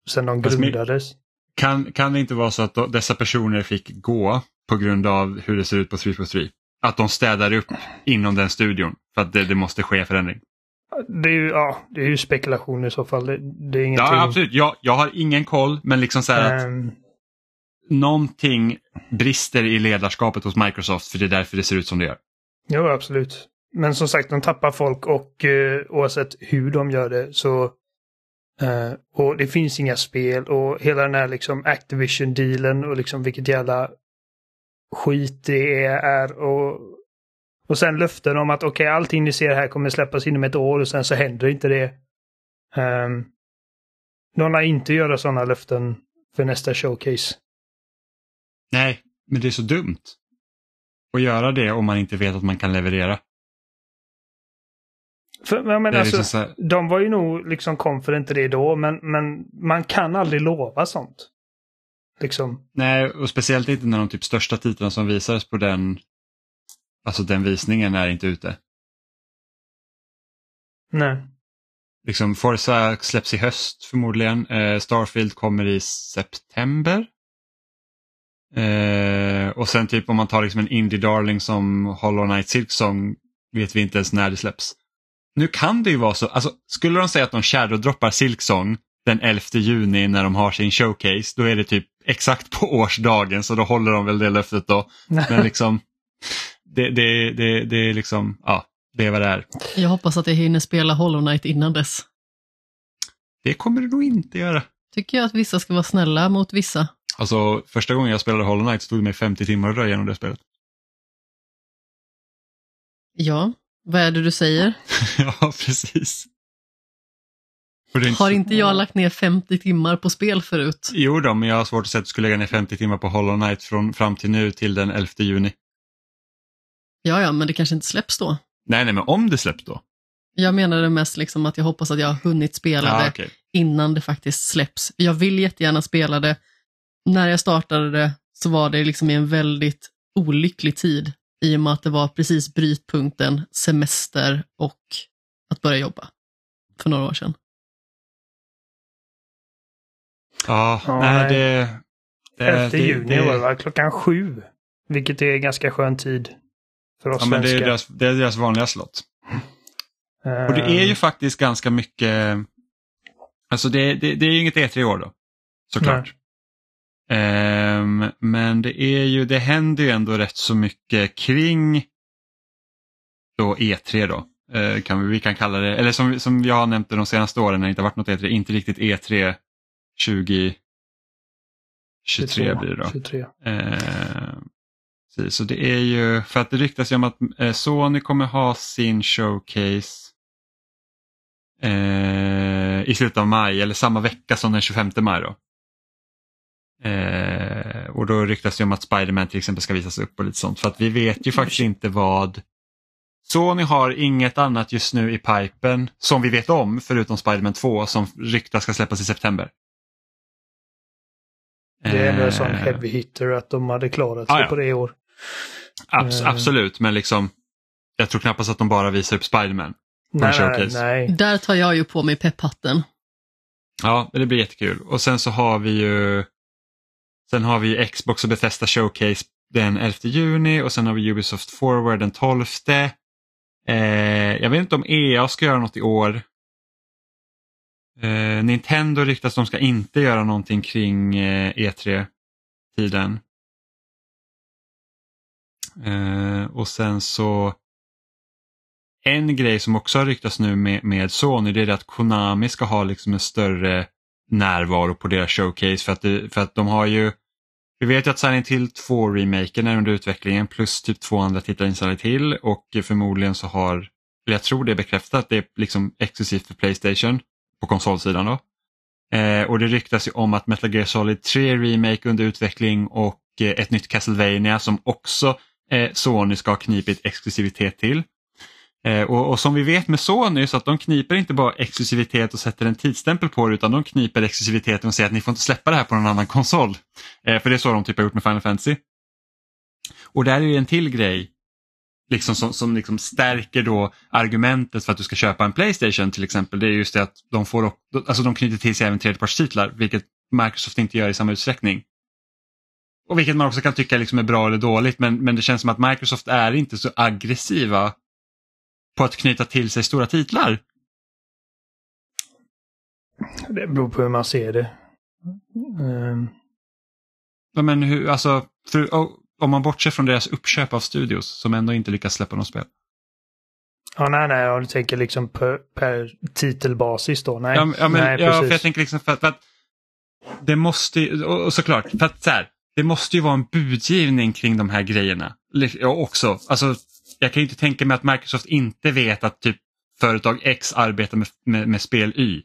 sen de min- grundades. Kan, kan det inte vara så att dessa personer fick gå på grund av hur det ser ut på 343? Att de städar upp inom den studion för att det, det måste ske förändring. Det är ju, ja, det är ju spekulation i så fall. Det, det är ingenting. Ja, absolut. Jag, jag har ingen koll men liksom så här att Ehm, någonting brister i ledarskapet hos Microsoft för det är därför det ser ut som det gör. jo, absolut. Men som sagt, de tappar folk och eh, oavsett hur de gör det så eh, och det finns inga spel och hela den här liksom Activision-dealen och liksom vilket jävla skit det är och och sen löften om att okej, allting ni ser här kommer släppas inom ett år och sen så händer inte det. Um, de lär inte göra sådana löften för nästa showcase. Nej, men det är så dumt. Att göra det om man inte vet att man kan leverera. För, menar, Det är alltså, liksom här, De var ju nog liksom confident i det då, men, men man kan aldrig lova sånt. Liksom. nej, och speciellt inte när de typ största titlarna som visades på den, alltså den visningen är inte ute. Nej. Liksom Forza släpps i höst förmodligen. Eh, Starfield kommer i september. Eh, och sen typ om man tar liksom en indie darling som Hollow Knight Silksong vet vi inte ens när det släpps. Nu kan det ju vara så, alltså skulle de säga att de shadow-droppar Silksong den 11 juni när de har sin showcase, då är det typ exakt på årsdagen så då håller de väl det löftet då. Men liksom, det, det, det, det är liksom, ja, det är vad det är. Jag hoppas att jag hinner spela Hollow Knight innan dess. Det kommer det nog inte göra. Tycker jag att vissa ska vara snälla mot vissa. Alltså första gången jag spelade Hollow Knight stod det mig 50 timmar att dra igenom det spelet. Ja, vad är det du säger? ja, precis. Inte Har så- inte jag lagt ner 50 timmar på spel förut? Jo då, men jag har svårt att säga att du skulle lägga ner 50 timmar på Hollow Knight från fram till nu till den 11 juni. Ja, ja, men det kanske inte släpps då. Nej, nej, men om det släpps då? Jag menade mest liksom att jag hoppas att jag har hunnit spela Ja, det okej. innan det faktiskt släpps. Jag vill jättegärna spela det. När jag startade det så var det liksom i en väldigt olycklig tid i och med att det var precis brytpunkten semester och att börja jobba för några år sedan. Ja, Ja, nej, nej. det... det 11 det- juni det- var det va? Klockan sju. Vilket är ganska skön tid. För oss Ja, men det är, deras, det är deras vanliga slott. Och det är ju faktiskt ganska mycket, alltså det, det, det är ju inget E3 i år då, såklart. Ehm, men det är ju, det händer ju ändå rätt så mycket kring då E3 då. Eh, kan vi, vi kan kalla det, eller som, som jag har nämnt det de senaste åren när det inte har varit något E3, inte riktigt E3 2023 blir det då. 23. Eh, precis, så det är ju, för att det ryktas ju om att eh, Sony kommer ha sin showcase eh, i slutet av maj eller samma vecka som den 25 maj. Då. Eh, och då ryktas det om att Spiderman till exempel ska visas upp och lite sånt. För att vi vet ju faktiskt inte vad Sony har inget annat just nu i pipen som vi vet om förutom Spiderman 2 som ryktas ska släppas i september. Det är ändå en sån Eh, heavy hitter att de hade klarat sig Ah, ja. på det i år. Abs- Eh. Absolut, men liksom jag tror knappast att de bara visar upp Spiderman. Nej, nej, nej. Där tar jag ju på mig pepphatten. Ja, det blir jättekul. Och sen så har vi ju Sen har vi Xbox och Bethesda Showcase den 11 juni och sen har vi Ubisoft Forward den 12. Eh, jag vet inte om EA ska göra något i år. Eh, Nintendo ryktas de ska inte göra någonting kring eh, E3-tiden. Eh, och sen så en grej som också har ryktats nu med, med Sony det är att Konami ska ha liksom en större närvaro på deras showcase för att, det, för att de har ju vi vet ju att Silent Hill 2-remaken är under utvecklingen plus typ två andra titlar in Silent Hill och förmodligen så har, eller jag tror det är bekräftat, det är liksom exklusivt för Playstation på konsolsidan då. Eh, och det ryktas ju om att Metal Gear Solid 3 Remake under utveckling och eh, ett nytt Castlevania som också eh, Sony ska ha knipit exklusivitet till. Eh, och, och som vi vet med Sony så att de kniper inte bara exklusivitet och sätter en tidsstämpel på det utan de kniper exklusiviteten och säger att ni får inte släppa det här på någon annan konsol. Eh, för det är så de typ har gjort med Final Fantasy. Och där är ju en till grej liksom som, som liksom stärker då argumentet för att du ska köpa en Playstation till exempel. Det är just det att de, får, alltså de knyter till sig även tredjepartstitlar vilket Microsoft inte gör i samma utsträckning. Och vilket man också kan tycka liksom är bra eller dåligt men, men det känns som att Microsoft är inte så aggressiva på att knyta till sig stora titlar. Det beror på hur man ser det. Ehm, Ja, men hur, alltså, för, o- om man bortser från deras uppköp av studios som ändå inte lyckas släppa något spel. ja, nej, nej, om du tänker liksom per, per titelbasis då. Nej, Ja, men- nej, ja, för precis. jag tänker liksom för att, för att det måste ju, och, och såklart, för att så här, det måste ju vara en budgivning kring de här grejerna. Jag också. Alltså, jag kan ju inte tänka mig att Microsoft inte vet att typ företag X arbetar med, med, med spel Y.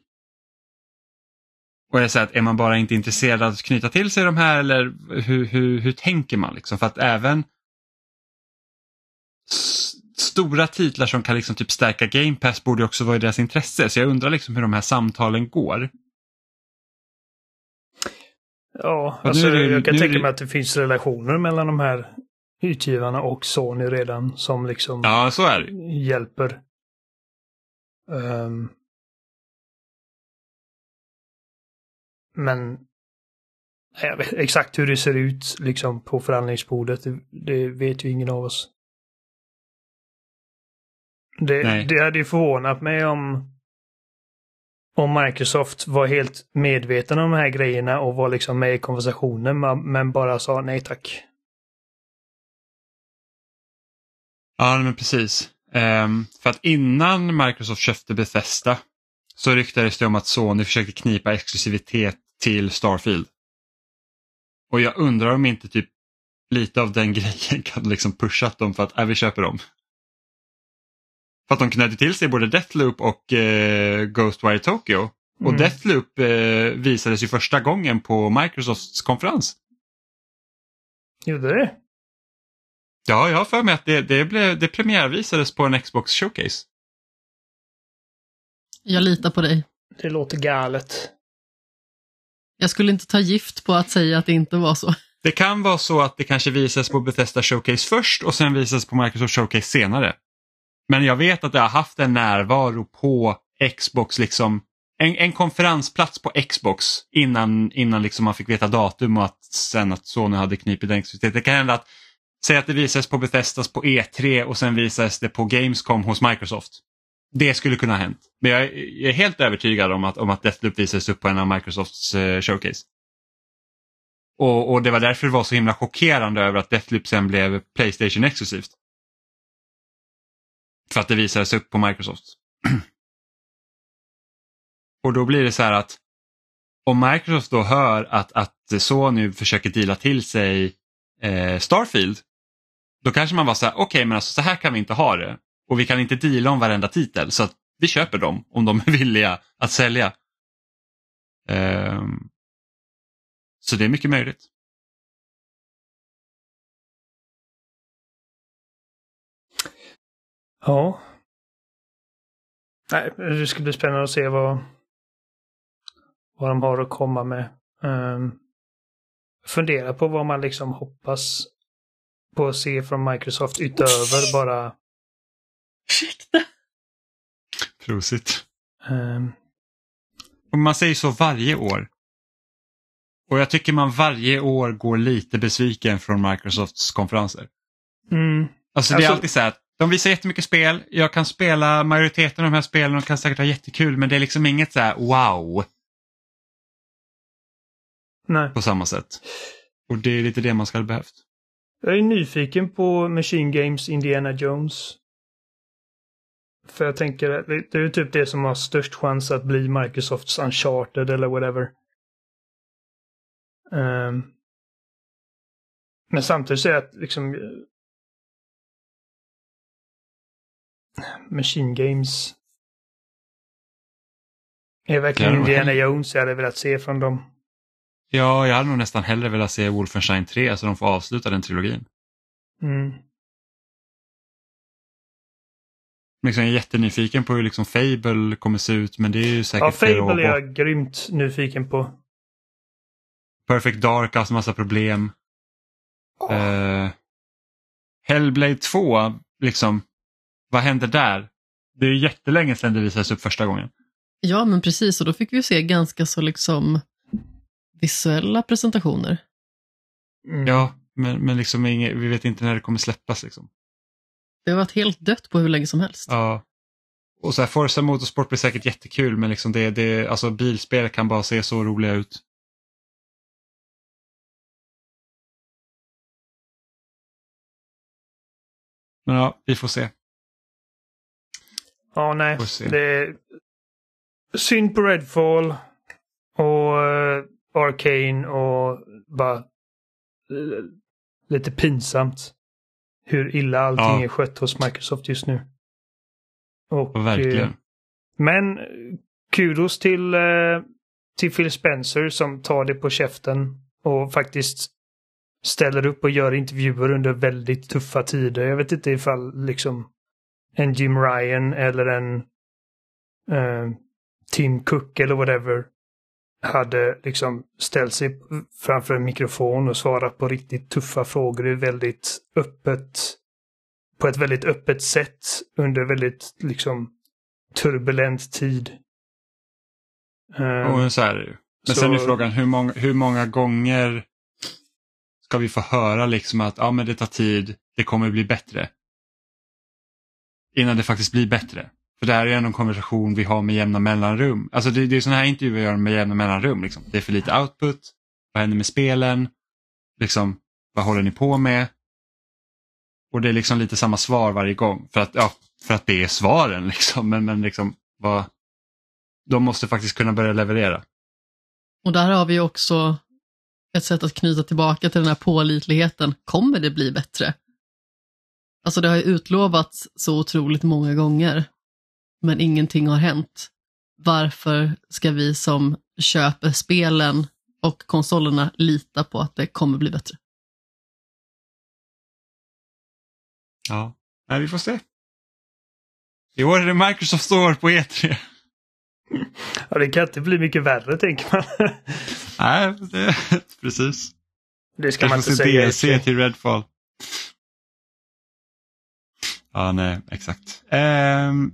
Och jag säger att är man bara inte intresserad av att knyta till sig de här eller hur, hur, hur tänker man liksom? För att även stora titlar som kan liksom typ stärka Game Pass borde också vara i deras intresse. Så jag undrar liksom hur de här samtalen går. Ja, alltså, det- jag kan nu tänka mig att det finns relationer mellan de här utgivarna och Sony redan som liksom Ja, så är det. hjälper. Ehm. men jag vet, exakt hur det ser ut liksom på förhandlingsbordet, det, det vet ju ingen av oss. Det, Nej. det hade ju förvånat mig om om Microsoft var helt medvetna om de här grejerna och var liksom med i konversationen men- bara sa nej tack. Ja, men precis. Um, för att innan Microsoft köpte Bethesda så ryktades det om att Sony försökte knipa exklusivitet till Starfield. Och jag undrar om inte typ lite av den grejen kan liksom pushat dem för att äh, vi köper dem. För att de knöt till sig både Deathloop och eh, Ghostwire Tokyo. Och Mm. Deathloop eh, visades ju första gången på Microsofts konferens. Gjorde det? Ja, jag har för mig att det, det, blev, det premiärvisades på en Xbox Showcase. Jag litar på dig. Det låter galet. Jag skulle inte ta gift på att säga att det inte var så. Det kan vara så att det kanske visas på Bethesda Showcase först och sen visas på Microsoft Showcase senare. Men jag vet att det har haft en närvaro på Xbox, liksom en, en konferensplats på Xbox innan, innan liksom man fick veta datum och att sen att Sony hade knipit den exklusiviteten. Det kan hända att, säg att det visas på Bethesdas på E3 och sen visas det på Gamescom hos Microsoft. Det skulle kunna ha hänt. Men jag, är- jag är helt övertygad om att, om att Deathloop visades upp på en av Microsofts eh, showcase. Och, och det var därför det var så himla chockerande över att Deathloop sen blev Playstation exklusivt. För att det visades upp på Microsoft. och då blir det så här att om Microsoft då hör att, att Sony försöker deala till sig eh, Starfield, då kanske man var så här, okej men alltså så här kan vi inte ha det. Och vi kan inte deala om varenda titel så att vi köper dem om de är villiga att sälja. Eh, så det är mycket möjligt. Ja. Nej, det ska bli spännande att se vad, vad de har att komma med. Ehm, fundera på vad man liksom hoppas på att se från Microsoft utöver bara... Ursäkta. Prosit. ehm, Och man säger så varje år. Och jag tycker man varje år går lite besviken från Microsofts konferenser. mm, Alltså det är Alltså- alltid så här att de visar jättemycket spel, jag kan spela majoriteten av de här spelen och kan säkert ha jättekul men det är liksom inget så här wow nej. på samma sätt. Och det är lite det man ska ha behövt. Jag är nyfiken på Machine Games Indiana Jones. För jag tänker att det är typ det som har störst chans att bli Microsofts Uncharted eller whatever. Ehm, men samtidigt så är att liksom Machine Games är verkligen Ja, Indiana Jones jag hade velat se från dem. Ja, jag hade nog nästan hellre velat se Wolfenstein 3 så de får avsluta den trilogin. Mm. Liksom, jag är jättenyfiken på hur liksom Fable kommer se ut men det är ju säkert Ja, år Fable är jag grymt nyfiken på. Perfect Dark har haft massa problem. Eh, Hellblade 2, liksom, vad händer där? Det är ju jättelänge sedan det visades upp första gången. Ja, men precis. Och då fick vi se ganska så liksom visuella presentationer. Mm. Ja, men, men liksom inget, vi vet inte när det kommer släppas. Liksom. Det har varit helt dött på hur länge som helst. Ja. Och så här, Forza Motorsport blir säkert jättekul men liksom det, det, alltså bilspel kan bara se så roliga ut. Men ja, vi får se. Ja, nej. Det är synd på Redfall och uh, Arcane och bara eh, lite pinsamt hur illa allting Ja. är skött hos Microsoft just nu. Och, Verkligen. eh, men kudos till, eh, till Phil Spencer som tar det på käften och faktiskt ställer upp och gör intervjuer under väldigt tuffa tider. Jag vet inte ifall liksom en Jim Ryan eller en eh, Tim Cook eller whatever hade liksom ställt sig framför en mikrofon och svarat på riktigt tuffa frågor väldigt öppet på ett väldigt öppet sätt under väldigt liksom turbulent tid. Och så här är det ju. Men Så- sen är frågan hur många, hur många gånger ska vi få höra liksom att ja, men det tar tid, det kommer bli bättre. Innan det faktiskt blir bättre. För det här är ändå en konversation vi har med jämna mellanrum. Alltså det, det är sådana här intervjuer vi gör med jämna mellanrum. Liksom. Det är för lite output, vad händer med spelen, liksom, vad håller ni på med? Och det är liksom lite samma svar varje gång. För att, ja, för att det är svaren liksom. Men, men liksom, vad, de måste faktiskt kunna börja leverera. Och där har vi också ett sätt att knyta tillbaka till den här pålitligheten. Kommer det bli bättre? Alltså det har ju utlovats så otroligt många gånger, men ingenting har hänt. Varför ska vi som köper spelen och konsolerna lita på att det kommer bli bättre? Ja, Nej, vi får se. I år är det Microsofts år på E E3. ja, det kan inte bli mycket värre tänker man. Nej, det, precis. det ska man Kanske inte se säga. DLC till Redfall. Ja, nej, exakt. Ehm,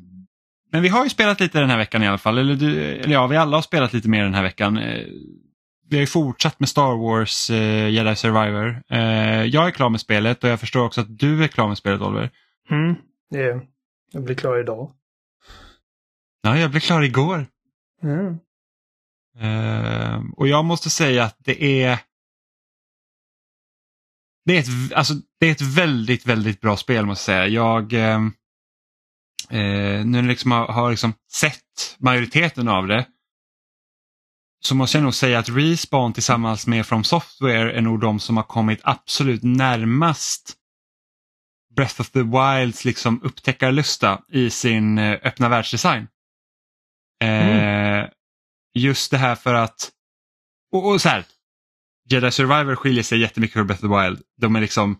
men vi har ju spelat lite den här veckan i alla fall. Eller, du, eller ja, vi alla har spelat lite mer den här veckan. Eh, vi har ju fortsatt med Star Wars eh, Jedi Survivor. Eh, jag är klar med spelet och jag förstår också att du är klar med spelet Oliver. Mm, det är, jag blir klar idag. Ja, jag blev klar igår. Mm. Eh, och jag måste säga att det är det är, ett, alltså, det är ett väldigt, väldigt bra spel måste jag säga. Jag eh, eh, nu liksom har, har liksom sett majoriteten av det så måste jag nog säga att Respawn tillsammans med From Software är nog de som har kommit absolut närmast Breath of the Wilds liksom upptäckarlusta i sin eh, öppna världsdesign. Eh, Just det här för att, och, och så här, Jedi Survivor skiljer sig jättemycket från Breath of the Wild. De är liksom,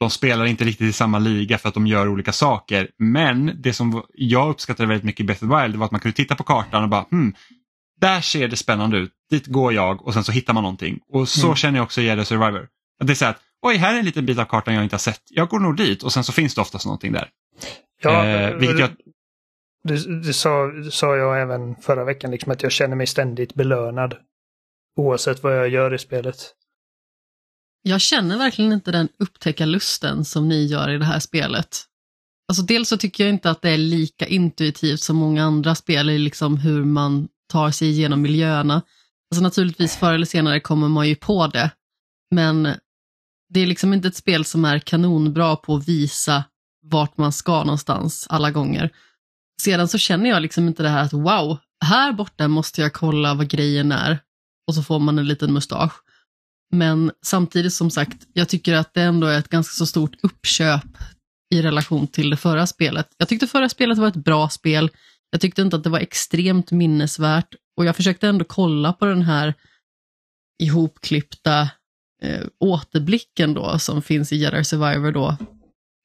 de spelar inte riktigt i samma liga för att de gör olika saker. Men det som jag uppskattade väldigt mycket i Breath of the Wild var att man kunde titta på kartan och bara, hmm, där ser det spännande ut, dit går jag och sen så hittar man någonting. Och så Mm. känner jag också i Jedi Survivor. Att det är så att, oj här är en liten bit av kartan jag inte har sett, jag går nog dit och sen så finns det oftast någonting där. Ja, Eh, vilket jag- det, det, sa, det sa jag även förra veckan, liksom att jag känner mig ständigt belönad. Oavsett vad jag gör i spelet. Jag känner verkligen inte den upptäcka lusten som ni gör i det här spelet. Alltså dels så tycker jag inte att det är lika intuitivt som många andra spel i liksom hur man tar sig igenom miljöerna. Alltså naturligtvis förr eller senare kommer man ju på det, men det är liksom inte ett spel som är kanonbra på att visa vart man ska någonstans alla gånger. Sedan så känner jag liksom inte det här att wow, här borta måste jag kolla vad grejen är och så får man en liten mustasch. Men samtidigt som sagt, jag tycker att det ändå är ett ganska så stort uppköp i relation till det förra spelet. Jag tyckte förra spelet var ett bra spel. Jag tyckte inte att det var extremt minnesvärt och jag försökte ändå kolla på den här ihopklippta eh, återblicken då som finns i Jedi Survivor då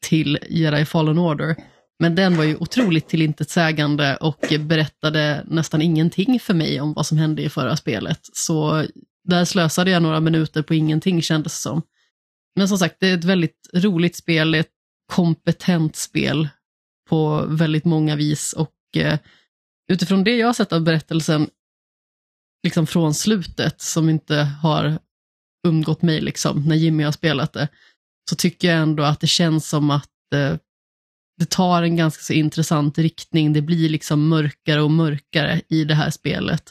till Jedi Fallen Order. Men den var ju otroligt tillintetsägande och berättade nästan ingenting för mig om vad som hände i förra spelet. Så där slösade jag några minuter på ingenting kändes det som. Men som sagt, det är ett väldigt roligt spel, ett kompetent spel på väldigt många vis och eh, utifrån det jag har sett av berättelsen, liksom från slutet som inte har umgått mig liksom, när Jimmy har spelat det, så tycker jag ändå att det känns som att eh, det tar en ganska så intressant riktning. Det blir liksom mörkare och mörkare i det här spelet.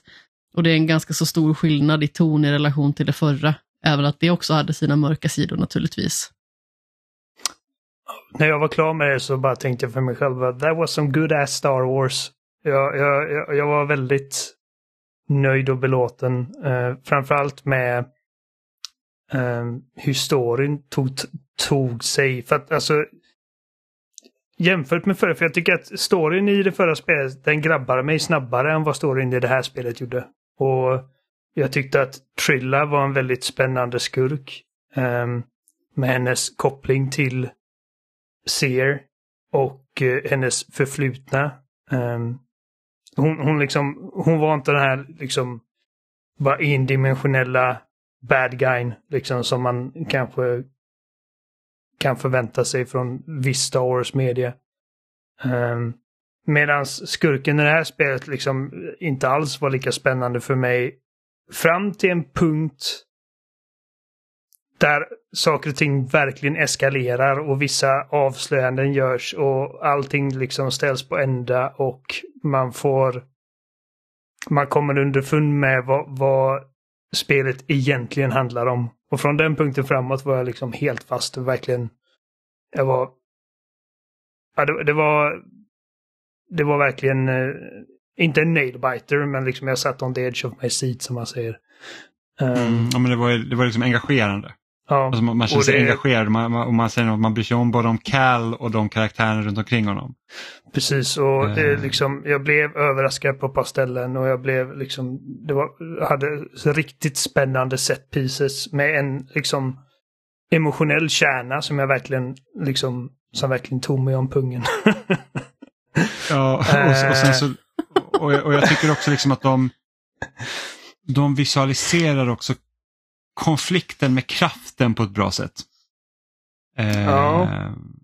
Och det är en ganska så stor skillnad i ton i relation till det förra. Även att det också hade sina mörka sidor naturligtvis. När jag var klar med det så bara tänkte jag för mig själv att that was some good ass Star Wars. Jag, jag, jag, jag var väldigt nöjd och belåten. Eh, framförallt med eh, hur storyn tog, tog sig. För att alltså jämfört med förra, för jag tycker att storyn i det förra spelet, den grabbade mig snabbare än vad storyn i det här spelet gjorde. Och jag tyckte att Trilla var en väldigt spännande skurk. Um, med hennes koppling till Seer och uh, hennes förflutna. Um, hon, hon, liksom, hon var inte den här liksom bara endimensionella bad guyn liksom som man kanske kan förvänta sig från viss Star Wars media. Ehm, um, Medan skurken i det här spelet liksom inte alls var lika spännande för mig. Fram till en punkt där saker och ting verkligen eskalerar och vissa avslöjanden görs och allting liksom ställs på ända och man får man kommer underfund med vad, vad spelet egentligen handlar om. Och från den punkten framåt var jag liksom helt fast och verkligen jag var ja, det, det var det var verkligen eh, inte en nailbiter men liksom jag satt on the edge of my seat som man säger. Um, Mm, ja, men det var, det var liksom engagerande. Ja. Alltså man, man känner sig det- engagerad man, man, och man säger att man bryr sig om både om Cal och de karaktärerna runt omkring honom. Precis, och det, Eh. liksom, jag blev överraskad på ett par ställen och jag blev liksom, det var, hade riktigt spännande set pieces med en liksom emotionell kärna som jag verkligen liksom, som verkligen tog mig om pungen. Ja, och, och, sen så, och, jag- och jag tycker också liksom att de, de visualiserar också konflikten med kraften på ett bra sätt. Eh, Ja.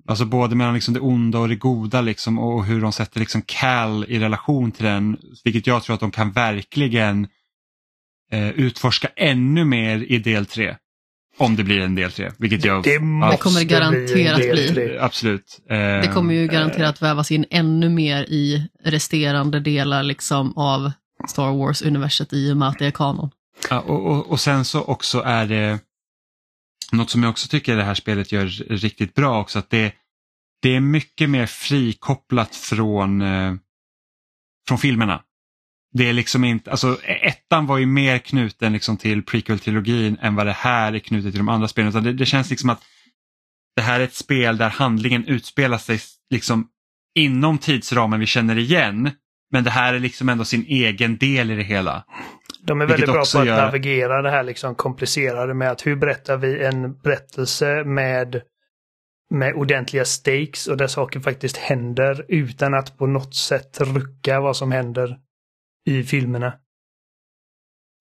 Alltså både mellan liksom det onda och det goda liksom, och hur de sätter liksom Cal i relation till den. Vilket jag tror att de kan verkligen eh, utforska ännu mer i del 3. Om det blir en del 3. Vilket jag Det måste kommer det garanterat bli. bli. absolut. Eh, Det kommer ju garanterat vävas in ännu mer i resterande delar liksom av Star Wars-universet i och med att det är kanon. Ja, och, och, och sen så också är det något som jag också tycker det här spelet gör riktigt bra också att det, det är mycket mer frikopplat från, eh, från filmerna. Det är liksom inte, alltså e- ettan var ju mer knuten liksom till prequel-trilogin än vad det här är knutet till de andra spelen. Utan det, det känns liksom att det här är ett spel där handlingen utspelar sig liksom inom tidsramen vi känner igen. Men det här är liksom ändå sin egen del i det hela. De är väldigt bra på att gör- navigera det här liksom komplicerade med att hur berättar vi en berättelse med, med ordentliga stakes och där saker faktiskt händer utan att på något sätt rucka vad som händer i filmerna.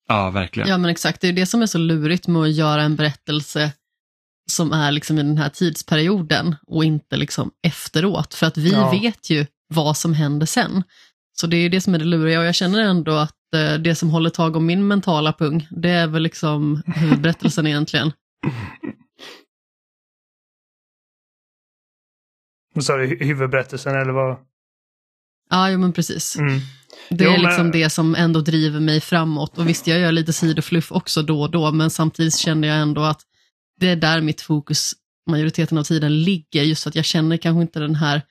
Ja, verkligen. Ja men exakt, det är det som är så lurigt med att göra en berättelse som är liksom i den här tidsperioden och inte liksom efteråt. För att vi Ja. vet ju vad som händer sen. Så det är det som är det luriga och jag känner ändå att det som håller tag om min mentala pung, det är väl liksom huvudberättelsen egentligen. Sa du, hu- huvudberättelsen eller vad? Ja, jo, men precis. Mm. Det Jo, är men- liksom det som ändå driver mig framåt. Och visst, jag gör lite sidofluff också då och då, men samtidigt känner jag ändå att det är där mitt fokus majoriteten av tiden ligger. Just att jag känner kanske inte den här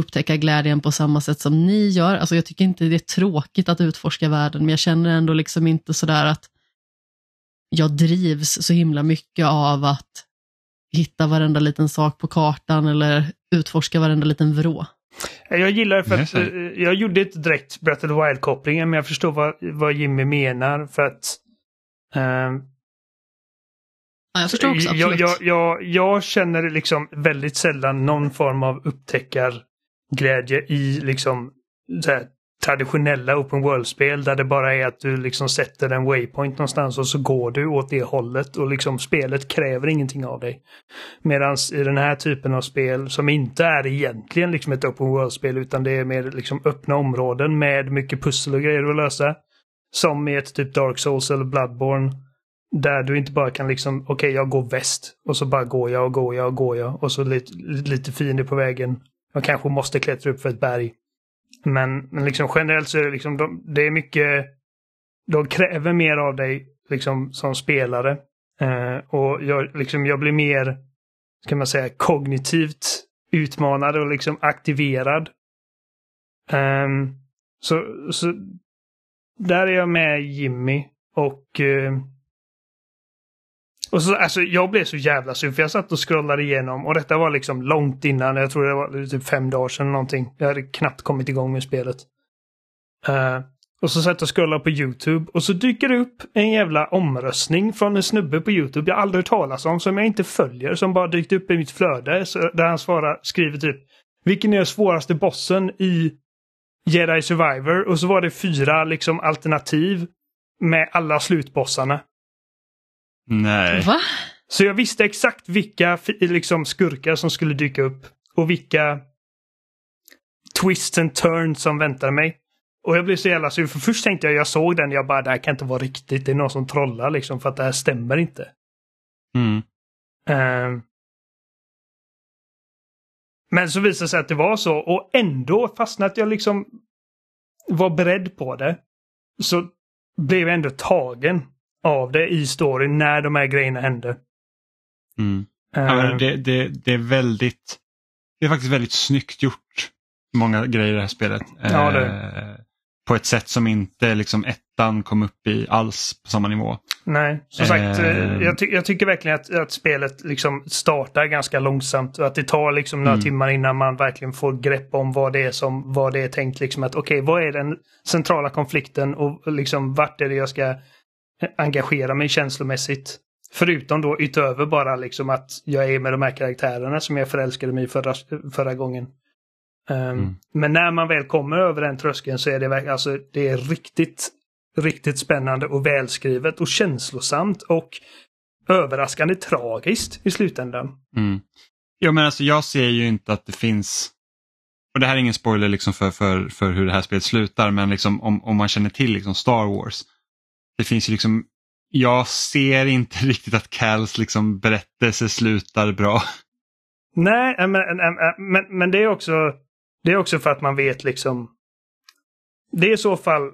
upptäcka glädjen på samma sätt som ni gör. Alltså jag tycker inte det är tråkigt att utforska världen, men jag känner ändå liksom inte sådär att jag drivs så himla mycket av att hitta varenda liten sak på kartan eller utforska varenda liten vrå. Jag gillar för att eh, jag gjorde inte direkt Breath of the Wild-kopplingen, men jag förstår vad, vad Jimmy menar för att Ja, jag förstår också, jag, absolut. jag, jag, jag känner liksom väldigt sällan någon form av glädje i liksom så här, traditionella open world-spel där det bara är att du liksom sätter en waypoint någonstans och så går du åt det hållet och liksom spelet kräver ingenting av dig. Medan i den här typen av spel som inte är egentligen liksom ett open world-spel utan det är mer liksom öppna områden med mycket pussel och grejer att lösa. Som i ett typ Dark Souls eller Bloodborne. Där du inte bara kan liksom, okej jag går väst och så bara går jag och går jag och går jag och så lite, lite fiender på vägen. De kanske måste klättra upp för ett berg. Men, men liksom generellt så är det liksom, de, det är mycket, de kräver mer av dig liksom som spelare. Eh, och jag, liksom, jag blir mer, ska man säga, kognitivt utmanad och liksom aktiverad. Eh, så, så där är jag med Jimmy och eh, och så, alltså, jag blev så jävla sur för jag satt och scrollade igenom och detta var liksom långt innan, jag tror det var typ fem dagar sedan någonting. Jag hade knappt kommit igång med spelet. Uh, och så satt jag och scrollade på YouTube och så dyker det upp en jävla omröstning från en snubbe på YouTube jag aldrig hört talas om, som jag inte följer, som bara dykt upp i mitt flöde. Så, där han svarar, skriver typ Vilken är den svåraste bossen i Jedi Survivor? Och så var det fyra liksom alternativ med alla slutbossarna. Nej. Va? Så jag visste exakt vilka liksom, skurkar som skulle dyka upp och vilka twists and turns som väntade mig. Och jag blev så jävla sur, för först tänkte jag, jag såg den, jag bara, det här kan inte vara riktigt, det är någon som trollar liksom, för att det här stämmer inte. Mm. Ehm. men så visade det sig att det var så, och ändå, fastän att jag liksom var beredd på det, så blev jag ändå tagen av det i storyn när de här grejerna hände. Mm. Ja, Ehm. det, det, det är väldigt, det är faktiskt väldigt snyggt gjort. Många grejer i det här spelet. Ja, det. Eh, på ett sätt som inte liksom ettan kom upp i alls på samma nivå. Nej, som sagt, eh, Ehm. jag, ty jag tycker verkligen att, att spelet liksom startar ganska långsamt och att det tar liksom några Mm. timmar innan man verkligen får grepp om vad det är som, vad det är tänkt liksom att okej, vad är den centrala konflikten och liksom vart är det jag ska engagera mig känslomässigt. Förutom då utöver bara liksom att jag är med de här karaktärerna som jag förälskade mig i förra, förra gången. Ehm, Mm. Men när man väl kommer över den tröskeln så är det alltså det är riktigt, riktigt spännande och välskrivet och känslosamt och överraskande tragiskt i slutändan. Mm. Ja, men alltså, jag ser ju inte att det finns, och det här är ingen spoiler liksom för, för, för hur det här spelet slutar, men liksom, om, om man känner till liksom Star Wars. Det finns ju liksom, jag ser inte riktigt att Cals liksom berättelse slutar bra. Nej, äh, men, äh, äh, men, men det är också det är också för att man vet liksom det är i så fall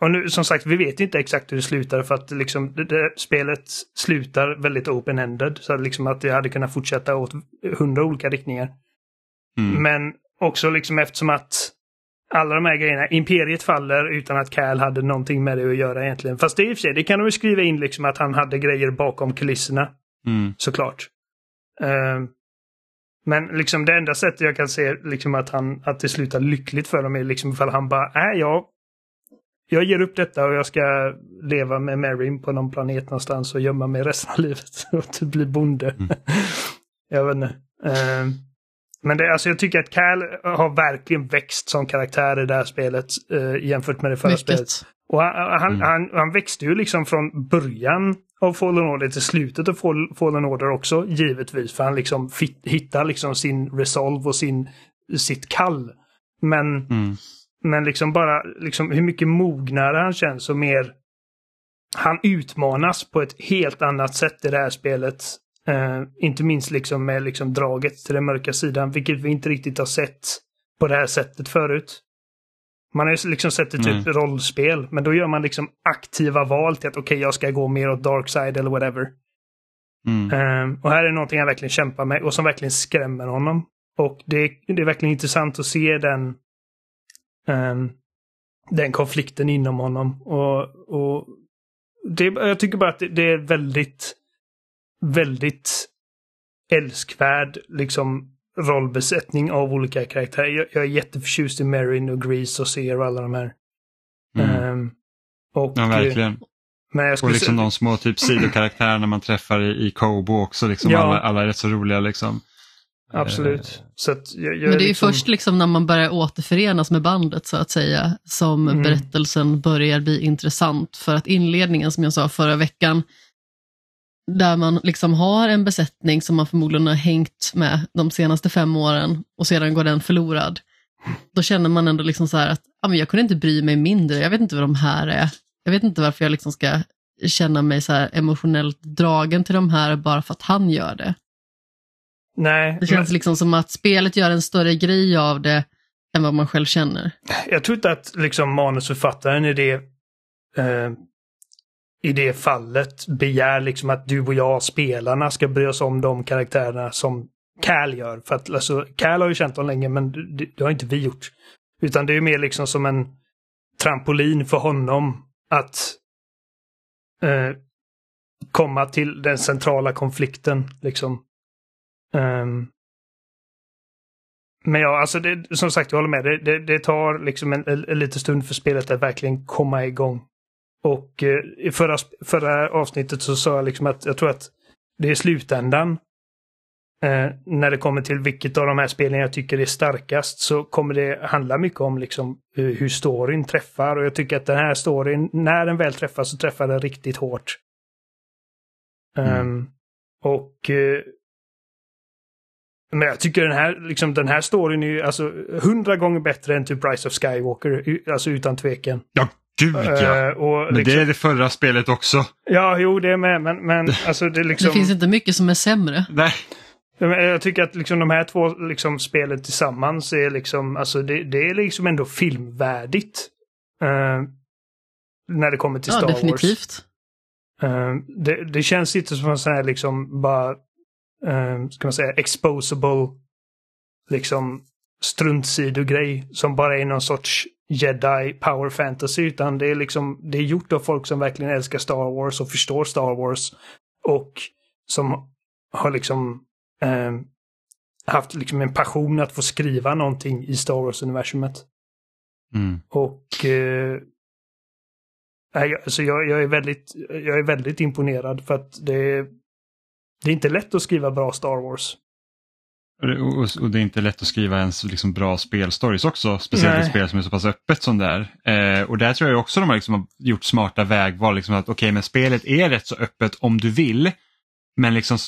och nu som sagt, vi vet inte exakt hur det slutar för att liksom det, det, spelet slutar väldigt open-ended. Så att liksom att det hade kunnat fortsätta åt hundra olika riktningar. Mm. Men också liksom eftersom att alla de här grejerna, Imperiet faller utan att Cal hade någonting med det att göra egentligen. Fast det i och för sig, det kan de ju skriva in liksom att han hade grejer bakom kulisserna. Mm. Såklart. Eh, men liksom det enda sättet jag kan se liksom att, han, att det slutar lyckligt för dem är liksom ifall han bara, nej jag, jag ger upp detta och jag ska leva med Marin på någon planet någonstans och gömma mig resten av livet och typ bli bonde. Mm. jag vet inte. Eh, Men det, alltså jag tycker att Cal har verkligen växt som karaktär i det här spelet eh, jämfört med det förra Mycket. spelet. Och han, han, Mm. han, han växte ju liksom från början av Fallen Order till slutet av Fall- Fallen Order också, givetvis. För han liksom fit, hittar liksom sin resolve och sin, sitt kall. Men, Mm. men liksom bara liksom hur mycket mognare han känns och mer... Han utmanas på ett helt annat sätt i det här spelet. Eh, inte minst liksom med liksom draget till den mörka sidan, vilket vi inte riktigt har sett på det här sättet förut. Man har ju liksom sett ett typ Nej. rollspel, men då gör man liksom aktiva val till att okej, jag ska gå mer åt dark side eller whatever. Mm. Ehm, och här är någonting han verkligen kämpar med och som verkligen skrämmer honom. Och det, det är verkligen intressant att se den, ehm, den konflikten inom honom. Och, och det, jag tycker bara att det, det är väldigt, väldigt älskvärd liksom rollbesättning av olika karaktärer. Jag, jag är jätteförtjust i Marin och Grease och Seer och alla de här. Mm. Ehm, och, Ja, verkligen. Men jag Och liksom de små typ sidokaraktärerna man träffar i, i Kobo också. Liksom. Ja. Alla, alla är rätt så roliga liksom. Absolut. Så att jag, jag Men det är ju liksom... först liksom när man börjar återförenas med bandet så att säga som Mm. berättelsen börjar bli intressant. För att inledningen som jag sa förra veckan, där man liksom har en besättning som man förmodligen har hängt med de senaste fem åren och sedan går den förlorad. Då känner man ändå liksom så här att ja, men jag kunde inte bry mig mindre, jag vet inte vad de här är. Jag vet inte varför jag liksom ska känna mig så här emotionellt dragen till de här bara för att han gör det. Nej, Det känns liksom som att spelet gör en större grej av det än vad man själv känner. Jag tror inte att liksom manusförfattaren i det, eh, i det fallet begär liksom att du och jag, spelarna, ska bry oss om de karaktärerna som Cal gör. För att alltså, Cal har ju känt dem länge, men det, det har inte vi gjort. Utan det är mer liksom som en trampolin för honom att eh, komma till den centrala konflikten. Liksom. Um, men ja, alltså det, som sagt, jag håller med. Det, det, det tar liksom en, en, en liten stund för spelet att verkligen komma igång. Och eh, i förra, förra avsnittet så sa jag liksom att jag tror att det är slutändan. Eh, när det kommer till vilket av de här spelen jag tycker är starkast så kommer det handla mycket om liksom eh, hur storyn träffar. Och jag tycker att den här storyn, när den väl träffar så träffar den riktigt hårt. Mm. Ehm, och eh, men jag tycker den här, liksom, den här storyn är ju alltså hundra gånger bättre än typ Rise of Skywalker. Alltså utan tvekan. Ja, gud ja. Och Men liksom, det är det förra spelet också. Ja, jo det är med. Men, men alltså det liksom... Det finns inte mycket som är sämre. Nej. Jag tycker att liksom de här två liksom spelen tillsammans är liksom, alltså det, det är liksom ändå filmvärdigt. eh, när det kommer till Ja, Star Wars. definitivt. Eh, det, det känns inte som en sån här liksom bara, uh, ska man säga, exposable, liksom struntsidogrej som bara är någon sorts jedi power fantasy. Utan det är liksom, det är gjort av folk som verkligen älskar Star Wars och förstår Star Wars. Och som har liksom eh, haft liksom en passion att få skriva någonting i Star Wars-universumet. Mm. Och eh, alltså jag, jag, är väldigt, jag är väldigt imponerad för att det är, det är inte lätt att skriva bra Star Wars. Och det, och, och det är inte lätt att skriva ens liksom bra spelstories också, speciellt Nej. ett spel som är så pass öppet som det är. Eh, och där tror jag också de har liksom gjort smarta vägval, liksom att okej men spelet är rätt så öppet om du vill, men liksom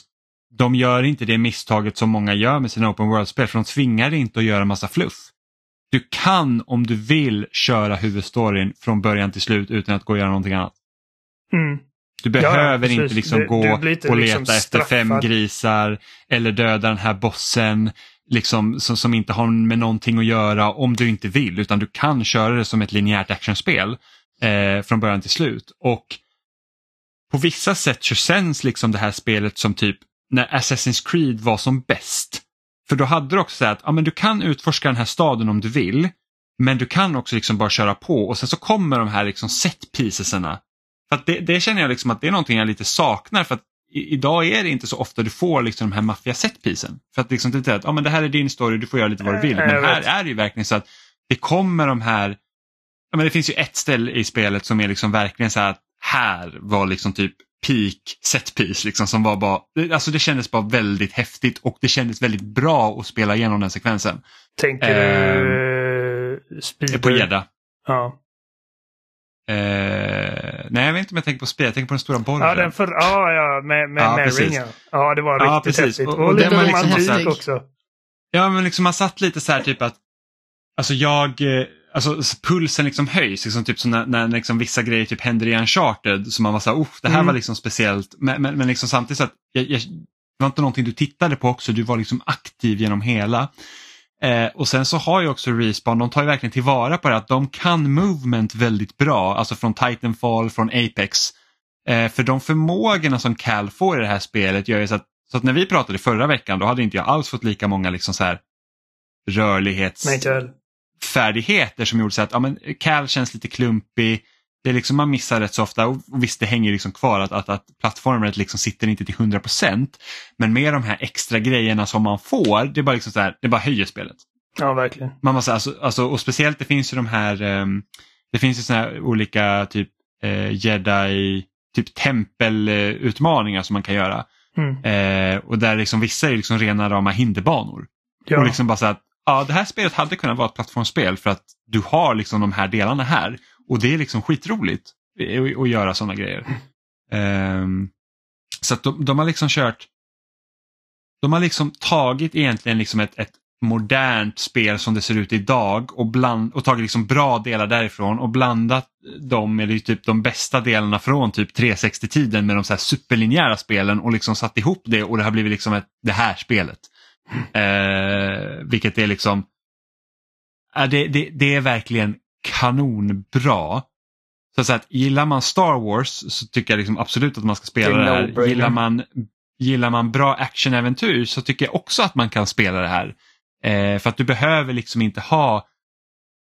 de gör inte det misstaget som många gör med sina open world-spel, för de tvingar dig inte att göra massa fluff. Du kan om du vill köra huvudstoryn från början till slut utan att gå och göra någonting annat. Mm. Du Ja, ja, behöver precis. inte liksom Du- gå du inte och liksom leta efter fem grisar eller döda den här bossen liksom, som, som inte har med någonting att göra om du inte vill utan du kan köra det som ett linjärt actionspel eh, från början till slut. Och på vissa sätt så känns liksom det här spelet som typ när Assassin's Creed var som bäst. För då hade du också så att ja, men du kan utforska den här staden om du vill men du kan också liksom bara köra på och sen så kommer de här liksom set pieceserna för det, det känner jag liksom att det är någonting jag lite saknar för att i, idag är det inte så ofta du får liksom de här maffia setpisen. För att liksom det är att ja, men det här är din story, du får göra lite vad du vill. Nej, Men här är det ju verkligen så att det kommer de här, ja, men det finns ju ett ställe i spelet som är liksom verkligen så här att här var liksom typ peak setpiece liksom som var bara, alltså det kändes bara väldigt häftigt och det kändes väldigt bra att spela igenom den sekvensen. Tänker du uh, Speeder? På gädda. Ja. Uh, nej, jag vet inte om jag tänker på spel, jag tänker på den stora borren. Ja, den för, ja, ja med, med ja, Marin ja. Ja, det var riktigt ja, precis. häftigt. Och, och, och lite romantik liksom också. Ja, men liksom man satt lite så här typ att, alltså jag, eh, alltså pulsen liksom höjs, liksom typ som när, när liksom vissa grejer typ händer i Uncharted. Så man var såhär, det här mm. var liksom speciellt. Men, men, men liksom samtidigt så att jag, jag, det var inte någonting du tittade på också, du var liksom aktiv genom hela. Eh, och sen så har ju också Respawn, de tar ju verkligen tillvara på det att de kan movement väldigt bra, alltså från Titanfall, från Apex. Eh, för de förmågorna som Cal får i det här spelet gör ju så att, så att när vi pratade förra veckan då hade inte jag alls fått lika många liksom så här rörlighets... Nej, färdigheter som gjorde så att ja, men Cal känns lite klumpig. Det är liksom, man missar rätt så ofta och visst det hänger liksom kvar att, att, att plattformen liksom sitter inte till 100% Men med de här extra grejerna som man får, det bara, liksom så här, det bara höjer spelet. Ja, verkligen. Man måste, alltså, alltså, och speciellt det finns ju de här, um, det finns ju såna här olika typ uh, jedi, typ tempelutmaningar som man kan göra. Mm. Uh, och där liksom vissa är liksom rena rama hinderbanor. Ja. Och liksom bara så att ja, det här spelet hade kunnat vara ett plattformsspel för att du har liksom de här delarna här och det är liksom skitroligt att göra sådana grejer. Um, så att de, de, har liksom kört, de har liksom tagit egentligen liksom ett, ett modernt spel som det ser ut idag och, bland, och tagit liksom bra delar därifrån och blandat dem med typ de bästa delarna från typ 360-tiden med de så här superlinjära spelen och liksom satt ihop det och det har blivit liksom ett, det här spelet. Eh, vilket är liksom, äh, det, det, det är verkligen kanonbra. Så, så att gillar man Star Wars så tycker jag liksom absolut att man ska spela det, det här. Gillar man, gillar man bra actionäventyr så tycker jag också att man kan spela det här. Eh, för att du behöver liksom inte ha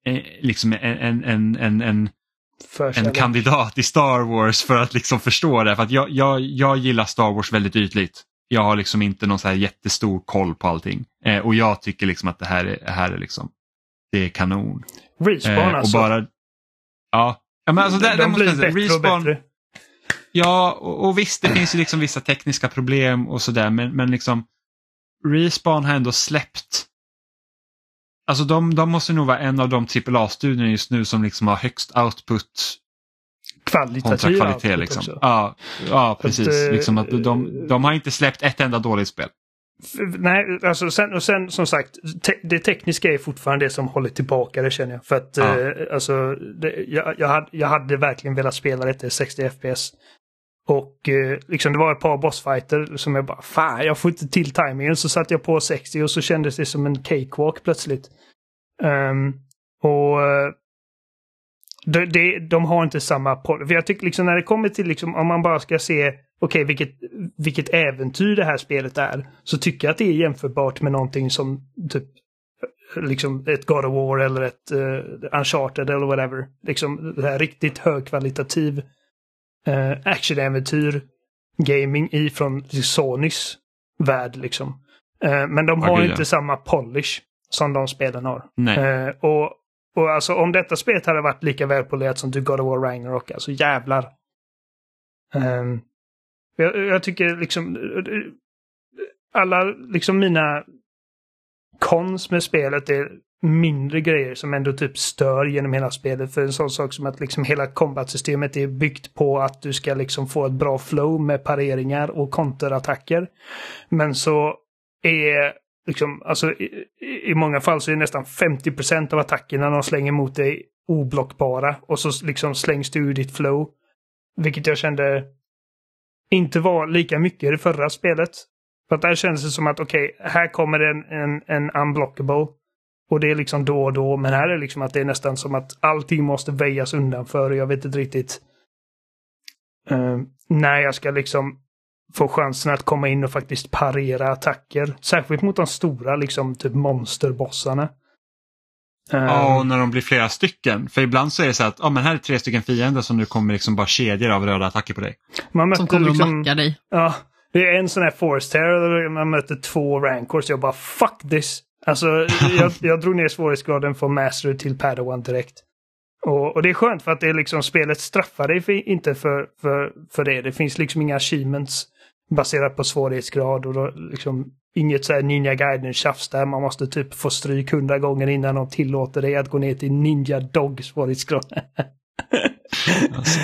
eh, liksom en, en, en, en, en, kandidat i Star Wars för att liksom förstå det. För att jag, jag, jag gillar Star Wars väldigt ytligt. Jag har liksom inte någon så här jättestor koll på allting. Eh, och jag tycker liksom att det här är, här är liksom, det är kanon. Respawn eh, alltså? Bara, ja. ja, men alltså de, det, de blir bättre Respawn, och bättre. Ja, och, och, visst det finns ju liksom vissa tekniska problem och sådär men, men liksom Respawn har ändå släppt Alltså de, de måste nog vara en av de AAA-studierna just nu som liksom har högst output kvalitativ kvalitet. Liksom. Ja, ja, precis. Att, liksom att de, de har inte släppt ett enda dåligt spel. Nej, alltså sen, och sen som sagt, te det tekniska är fortfarande det som håller tillbaka det känner jag. För att ja. eh, alltså, det, jag, jag, hade, jag hade verkligen velat spela detta i 60 FPS. Och eh, liksom det var ett par bossfighter som jag bara, fan jag får inte till timingen. Så satte jag på 60 och så kändes det som en cakewalk plötsligt. Um, och de, de, de har inte samma. För jag tycker liksom när det kommer till liksom om man bara ska se okej okay, vilket, vilket äventyr det här spelet är. Så tycker jag att det är jämförbart med någonting som typ liksom ett God of War eller ett uh, Uncharted eller whatever. Liksom det här riktigt högkvalitativ uh, actionäventyr gaming ifrån Sonys värld liksom. Uh, men de har inte samma polish som de spelen har. Uh, och och alltså om detta spelet hade varit lika välpolerat som God of War Ragnarok, alltså jävlar. Um, jag, jag, tycker liksom alla liksom mina kons med spelet är mindre grejer som ändå typ stör genom hela spelet. För en sån sak som att liksom hela combat-systemet är byggt på att du ska liksom få ett bra flow med pareringar och konterattacker. Men så är liksom, alltså, i, i, många fall så är nästan 50% av attackerna de slänger mot dig oblockbara och så liksom slängs du ur ditt flow. Vilket jag kände inte var lika mycket i det förra spelet. För att där känns det som att okej, okay, här kommer en, en, en unblockable. Och det är liksom då och då, men här är det liksom att det är nästan som att allting måste väjas undan för och jag vet inte riktigt uh, när jag ska liksom få chansen att komma in och faktiskt parera attacker. Särskilt mot de stora, liksom typ monsterbossarna. Ja, och ehm. när de blir flera stycken. För ibland så är det så att ja, men här är tre stycken fiender som nu kommer liksom bara kedjor av röda attacker på dig. Man som kommer liksom, att macka dig. Ja, det är en sån här force terror man möter två rankors. Jag bara fuck this. Alltså, jag, jag drog ner svårighetsgraden från master till padawan direkt. Och, och, det är skönt för att det är liksom spelet straffar dig för, inte för, för, för det. Det finns liksom inga achievements baserat på svårighetsgrad och då, liksom inget så här Ninja Gaiden-tjafs där man måste typ få stryk hundra gånger innan de tillåter dig att gå ner till Ninja Dog svårighetsgrad.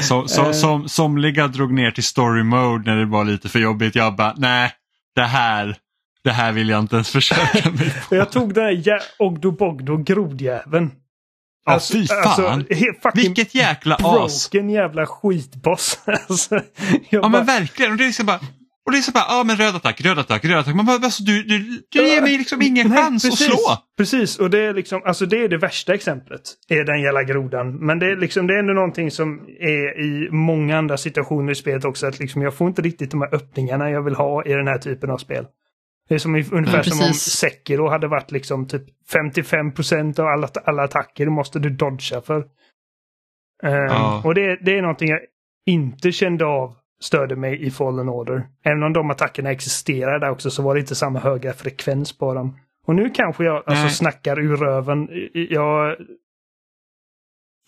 så, så, eh. som, somliga drog ner till story mode när det var lite för jobbigt. Jag bara, nej, det här, det här vill jag inte ens försöka mig på. jag tog den här Ogdo Bogdo grodjäveln. Ja, alltså, fy alltså, fan! Alltså, Vilket jäkla as! Broken jävla skitboss. alltså, ja bara... men verkligen. Och det är liksom bara, och det är så bara, ja men röd attack, röd attack, röd attack. Man bara, alltså, du, du, du ger mig liksom ingen Nej, chans precis, att slå. Precis, och det är liksom, alltså det är det värsta exemplet. Är den jävla grodan. Men det är liksom, det är ändå någonting som är i många andra situationer i spelet också. Att liksom jag får inte riktigt de här öppningarna jag vill ha i den här typen av spel. Det är som ungefär ja, som om Sekiro hade varit liksom typ 55% av alla, alla attacker måste du dodga för. Um, ja. Och det, det är någonting jag inte kände av störde mig i Fallen Order. Även om de attackerna existerar där också så var det inte samma höga frekvens på dem. Och nu kanske jag alltså snackar ur röven. Jag...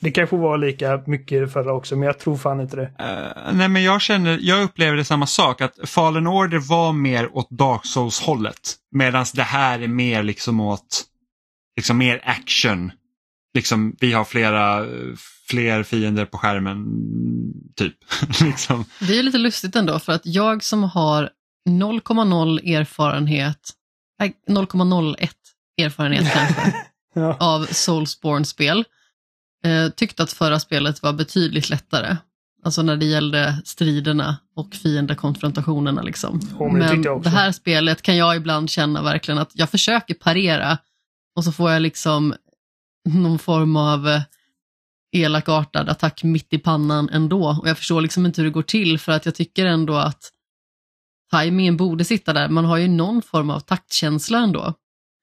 Det kanske var lika mycket förra också men jag tror fan inte det. Uh, nej men jag känner, jag upplever det samma sak att Fallen Order var mer åt Dark Souls hållet. Medan det här är mer liksom åt liksom mer action. Liksom vi har flera fler fiender på skärmen, typ. liksom. Det är lite lustigt ändå, för att jag som har 0,0 erfarenhet, 0,01 erfarenhet kanske, ja. av Soulsborne-spel, eh, tyckte att förra spelet var betydligt lättare. Alltså när det gällde striderna och fiendekonfrontationerna. Liksom. Oh, men, men det här spelet kan jag ibland känna verkligen att jag försöker parera och så får jag liksom någon form av eh, elakartad attack mitt i pannan ändå. Och jag förstår liksom inte hur det går till för att jag tycker ändå att tajmingen borde sitta där. Man har ju någon form av taktkänsla ändå.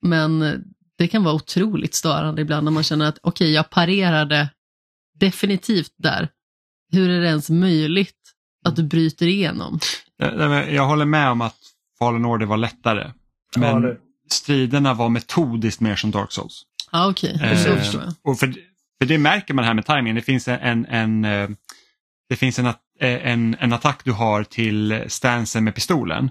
Men det kan vara otroligt störande ibland när man känner att okej, okay, jag parerade definitivt där. Hur är det ens möjligt att du bryter igenom? Jag håller med om att Fallen Order var lättare. Men ja, striderna var metodiskt mer som Dark Souls. Ja, okej. Okay. Eh, och för för det märker man här med timingen. Det finns en, en, en eh, det finns en, eh, en, en attack du har till stansen med pistolen.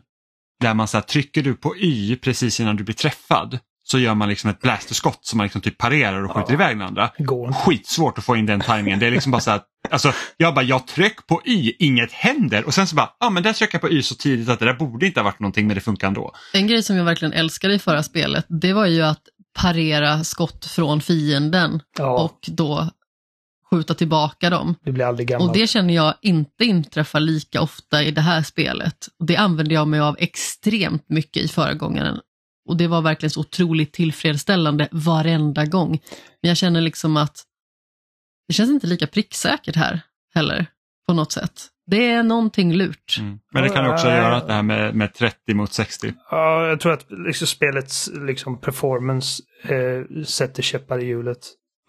Där man så här, trycker du på Y precis innan du blir träffad så gör man liksom ett blasterskott som man liksom typ parerar och skjuter ja. iväg den andra. Skitsvårt att få in den timingen. Det är liksom bara så att, alltså, jag bara, jag tryck på Y, inget händer och sen så bara, ja ah, men där trycker jag på Y så tidigt att det där borde inte ha varit någonting men det funkar ändå. En grej som jag verkligen älskade i förra spelet, det var ju att parera skott från fienden ja. och då skjuta tillbaka dem. Det blir aldrig gammalt. Och det känner jag inte inträffar lika ofta i det här spelet. Och det använde jag mig av extremt mycket i föregångaren. Och det var verkligen så otroligt tillfredsställande varenda gång. Men jag känner liksom att det känns inte lika pricksäkert här heller på något sätt. Det är någonting lurt. Mm. Men det kan också göra att det här med, med 30 mot 60. Ja, jag tror att liksom spelets liksom, performance eh, sätter käppar i hjulet.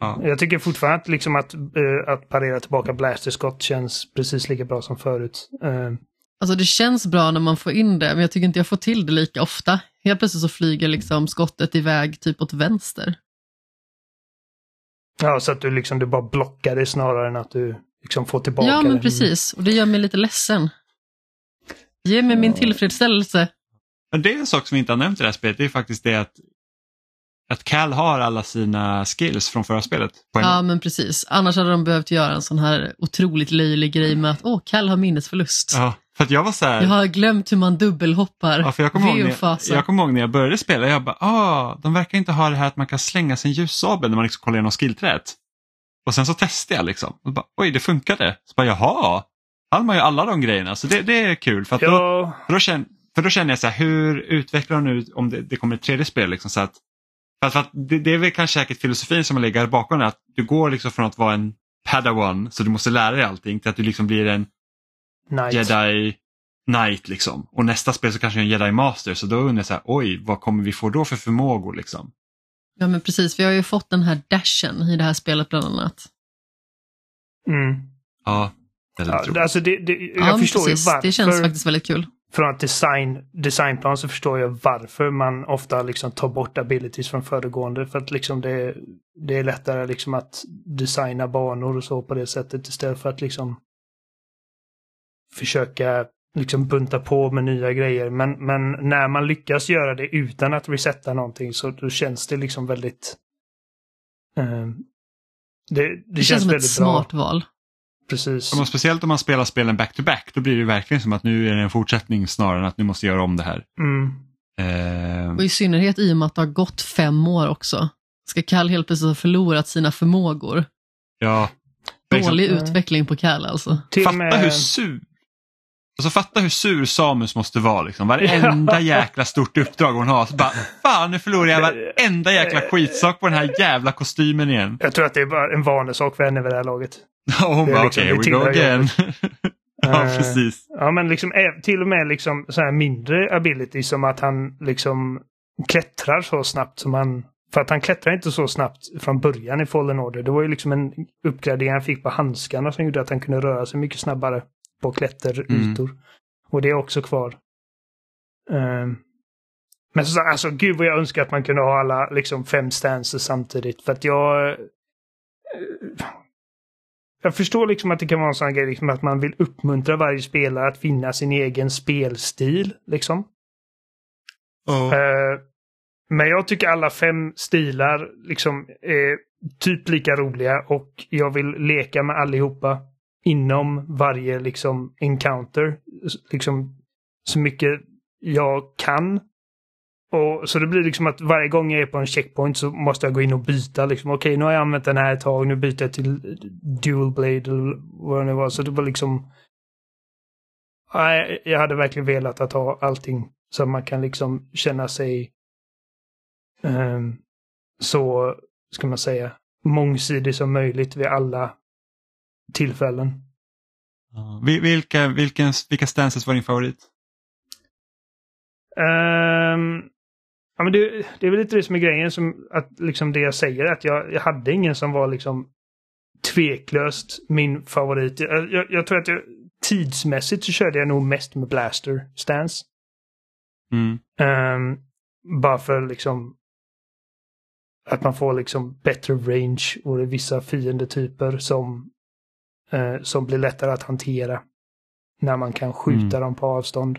Ja. Jag tycker fortfarande att, liksom att, eh, att parera tillbaka blasterskott känns precis lika bra som förut. Eh. Alltså det känns bra när man får in det, men jag tycker inte jag får till det lika ofta. Helt plötsligt så flyger liksom skottet iväg typ åt vänster. Ja, så att du liksom du bara blockar det snarare än att du liksom få tillbaka Ja, men precis. Och det gör mig lite ledsen. Ge mig ja. min tillfredsställelse. Men det är en sak som vi inte har nämnt i det här spelet. Det är faktiskt det att, att Cal har alla sina skills från förra spelet. ja, men precis. Annars hade de behövt göra en sån här otroligt löjlig grej med att åh, Cal har minnesförlust. Ja, för att jag var så här... Jag har glömt hur man dubbelhoppar. Ja, för jag kommer ihåg, jag kommer ihåg när jag började spela, jag bara, ah, de verkar inte ha det här att man kan slänga sin ljussabel när man liksom kollar igenom skillträet. Och sen så testade jag liksom. Och bara, Oj, det funkade. Så bara, jaha, han har ju alla de grejerna. Så det, det är kul. För, ja. då, för, då känner, för då känner jag så här, hur utvecklar de nu om det, det kommer ett tredje spel? Liksom, så att, för, för att det, det, är väl kanske säkert filosofin som ligger bakom det. Att du går liksom från att vara en padawan, så du måste lära dig allting, till att du liksom blir en Knight. jedi knight. Liksom. Och nästa spel så kanske en jedi master. Så då undrar jag så här, oj, vad kommer vi få då för förmågor? Liksom? Ja men precis, vi har ju fått den här dashen i det här spelet bland annat. Mm. Ja, väldigt ja, alltså det, det, Jag ja, förstår precis. ju varför. Det känns faktiskt väldigt kul. från ett design, designplan så förstår jag varför man ofta liksom tar bort abilities från föregående. För att liksom det, det är lättare liksom att designa banor och så på det sättet istället för att liksom försöka liksom bunta på med nya grejer. Men, men när man lyckas göra det utan att resetta någonting så då känns det liksom väldigt... Eh, det, det, Det, känns som ett väldigt bra. smart val. Precis. Och speciellt om man spelar spelen back-to-back då blir det verkligen som att nu är det en fortsättning snarare än att nu måste göra om det här. Mm. Eh, Och i synnerhet i och med att det har gått fem år också. Ska Cal helt plötsligt ha förlorat sina förmågor? ja, Dålig Mm. utveckling på Cal alltså. Fatta med- hur sur Alltså fatta hur sur Samus måste vara liksom. Varenda jäkla stort uppdrag hon har. Så bara, fan nu förlorar jag varenda jäkla skitsak på den här jävla kostymen igen. Jag tror att det är bara en vanesak för henne vid det här laget. Och hon bara, liksom- okej, det we go again. ja, Eh, precis. Ja, men liksom ä- till och med liksom så här mindre ability som att han liksom klättrar så snabbt som han... För att han klättrar inte så snabbt från början i Fallen Order. Det var ju liksom en uppgradering han fick på handskarna som gjorde att han kunde röra sig mycket snabbare på klätterytor. Och det är också kvar. Ehm, men så, alltså gud vad jag önskar att man kunde ha alla liksom fem stances samtidigt. För att jag... eh, jag förstår liksom att det kan vara en sån här grej, liksom att man vill uppmuntra varje spelare att finna sin egen spelstil. Liksom. Och, Eh, men jag tycker alla fem stilar liksom är typ lika roliga och jag vill leka med allihopa inom varje liksom encounter. Liksom så mycket jag kan. Och, så det blir liksom att varje gång jag är på en checkpoint så måste jag gå in och byta. Liksom, Okej, nu har jag använt den här ett tag, nu byter jag till dual blade eller vad det nu var. Så det var liksom... Nej, jag hade verkligen velat att ha allting så man kan liksom känna sig um, så, ska man säga, mångsidig som möjligt vid alla tillfällen. Vil- vilka, vilken, vilka stances var din favorit? Ehm, ja, men det, det är väl lite det som är grejen, som att liksom det jag säger, att jag, jag hade ingen som var liksom tveklöst min favorit. Jag, jag, jag tror att jag, tidsmässigt så körde jag nog mest med Blaster Stance. Mm. Ehm, bara för liksom att man får liksom bättre range och det är vissa fiendetyper som, eh, som blir lättare att hantera när man kan skjuta Mm. dem på avstånd.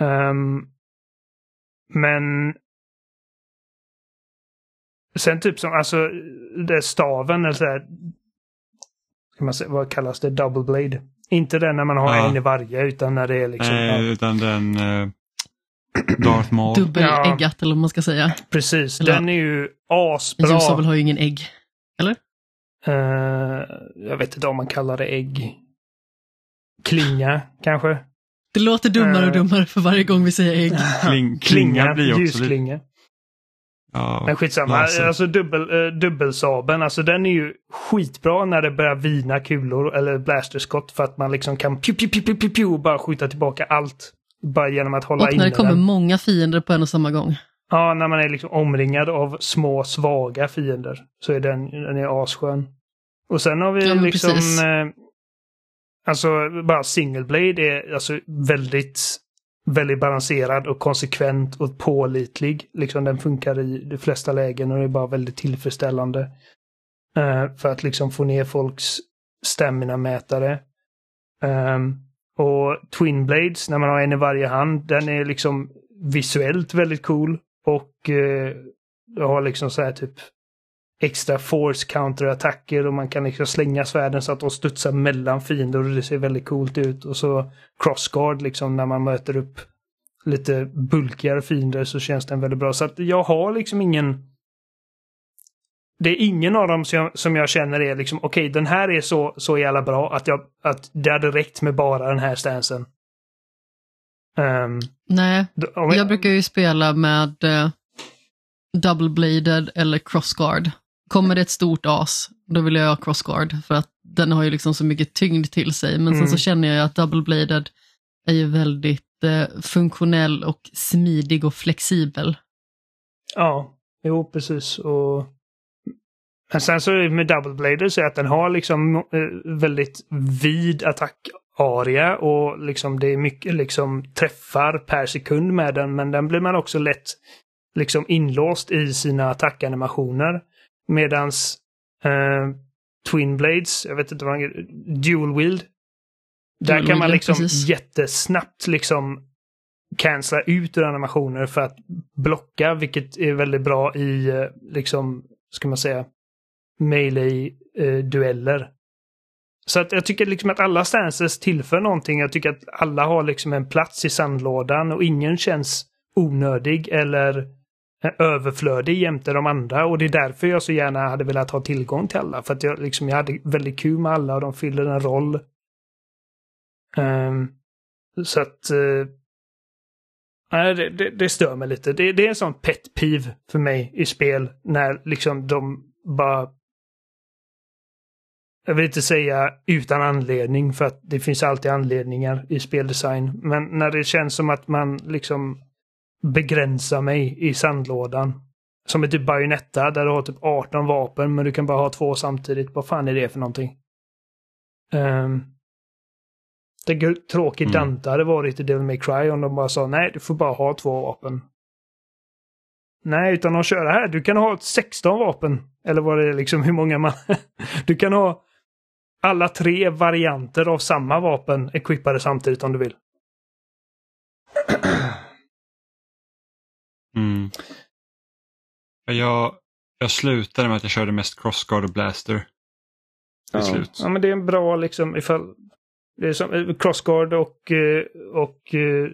Ehm, men sen typ som, alltså det staven eller sådär, ska man säga, vad kallas det, double blade. Inte den när man har Ja. en i varje utan när det är liksom, Eh, ja, utan den eh, Darth Maul. Dubbeläggat eller vad man ska säga. precis, eller- den är ju asbra. Ljusabel har ju ingen ägg. Eh, jag vet inte om man kallar det ägg. Klinga, kanske? Det låter dummare och Eh. dummare för varje gång vi säger ägg. Kling, klinga blir också lite... ljusklinga. Ja, Men skitsamma, laser. alltså dubbel, uh, dubbelsabeln, alltså den är ju skitbra när det börjar vina kulor eller blasterskott för att man liksom kan piu, piu, piu, piu, piu, och bara skjuta tillbaka allt. Bara genom att hålla Och inne när det kommer den. många fiender på en och samma gång. Ja, när man är liksom omringad av små svaga fiender så är den, den är asskön. Och sen har vi Ja, liksom... Eh, alltså bara single blade är alltså väldigt, väldigt balanserad och konsekvent och pålitlig. Liksom den funkar i de flesta lägen och är bara väldigt tillfredsställande. Eh, för att liksom få ner folks stamina-mätare. Ehm, och Twin Blades, när man har en i varje hand, den är liksom visuellt väldigt cool. Och eh, har liksom så här typ extra force counterattacker och man kan liksom slänga svärden så att de studsar mellan fiender och det ser väldigt coolt ut. Och så crossguard liksom när man möter upp lite bulkigare fiender så känns den väldigt bra. Så att jag har liksom ingen... Det är ingen av dem som jag, som jag känner är liksom okej den här är så, så jävla bra att, jag, att det hade räckt med bara den här stansen. Um, Nej, jag brukar ju spela med eh, double bladed eller crossguard. Kommer det ett stort as, då vill jag ha crossguard för att den har ju liksom så mycket tyngd till sig. Men Mm. sen så känner jag att double bladed är ju väldigt eh, funktionell och smidig och flexibel. Ja, jo precis. Och... Men sen så med Double Blader så är att den har liksom eh, väldigt vid attack aria och liksom det är mycket liksom träffar per sekund med den men den blir man också lätt liksom inlåst i sina attackanimationer. Medans eh, Twin Blades, jag vet inte vad man Dual Wield. Där Dual kan man liksom precis. jättesnabbt liksom cancella ut ur animationer för att blocka, vilket är väldigt bra i, eh, liksom, ska man säga, melee-dueller. Så att jag tycker liksom att alla stances tillför någonting. Jag tycker att alla har liksom en plats i sandlådan och ingen känns onödig eller eh, Eh, överflödig jämte de andra. Och det är därför jag så gärna hade velat ha tillgång till alla. För att jag, liksom, jag hade väldigt kul med alla och de fyller en roll. Um, så att... Uh, Nej, det, det, det stör mig lite. Det, det är en sån pet-piv för mig i spel när liksom de bara... Jag vill inte säga utan anledning för att det finns alltid anledningar i speldesign. Men när det känns som att man liksom begränsar mig i sandlådan. Som i typ Bayonetta där du har typ 18 vapen men du kan bara ha två samtidigt. Vad fan är det för någonting? Um, Tänk hur tråkigt Mm. Dante hade varit i Devil May Cry om de bara sa nej, du får bara ha två vapen. Nej, utan de kör här. Du kan ha 16 vapen. Eller vad det är liksom, hur många man... du kan ha alla tre varianter av samma vapen equippade samtidigt om du vill. Mm. Jag, jag slutade med att jag körde mest crossguard och blaster. Slut. Ja, men det är en bra liksom ifall... Det är som eh, Crossguard och, eh, och eh,